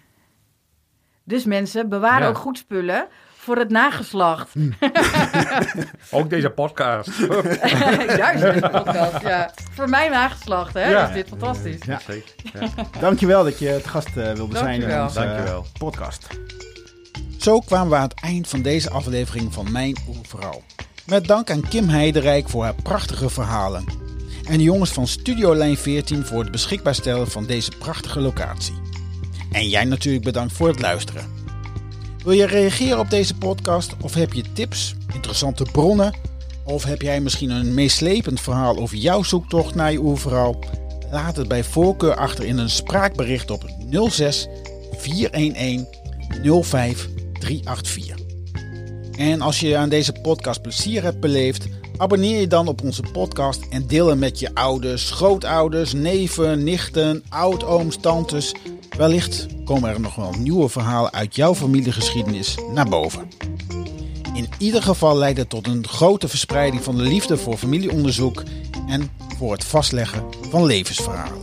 A: Dus mensen, bewaren ook goed spullen voor het nageslacht. Hm. (laughs)
E: ook deze podcast. (laughs)
A: Juist deze podcast, ja. Voor mijn nageslacht, hè, is dit fantastisch. Ja. Zeker.
B: Ja. Dankjewel dat je het gast uh, wilde zijn in onze Dankjewel. podcast. Zo kwamen we aan het eind van deze aflevering van Mijn Oerverhaal. Met dank aan Kim Heiderijk voor haar prachtige verhalen. En de jongens van Studio Lijn 14 voor het beschikbaar stellen van deze prachtige locatie. En jij natuurlijk bedankt voor het luisteren. Wil je reageren op deze podcast of heb je tips, interessante bronnen? Of heb jij misschien een meeslepend verhaal over jouw zoektocht naar je oerverhaal? Laat het bij voorkeur achter in een spraakbericht op 06 411 05 384. En als je aan deze podcast plezier hebt beleefd, abonneer je dan op onze podcast en deel hem met je ouders, grootouders, neven, nichten, oudooms, tantes. Wellicht komen er nog wel nieuwe verhalen uit jouw familiegeschiedenis naar boven. In ieder geval leidt het tot een grote verspreiding van de liefde voor familieonderzoek en voor het vastleggen van levensverhalen.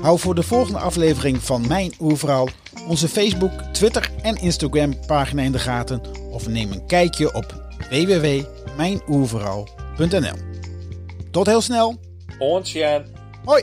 B: Hou voor de volgende aflevering van Mijn Oerverhaal onze Facebook, Twitter en Instagram pagina in de gaten of neem een kijkje op www.mijnoerverhaal.nl. Tot heel snel. Hoi.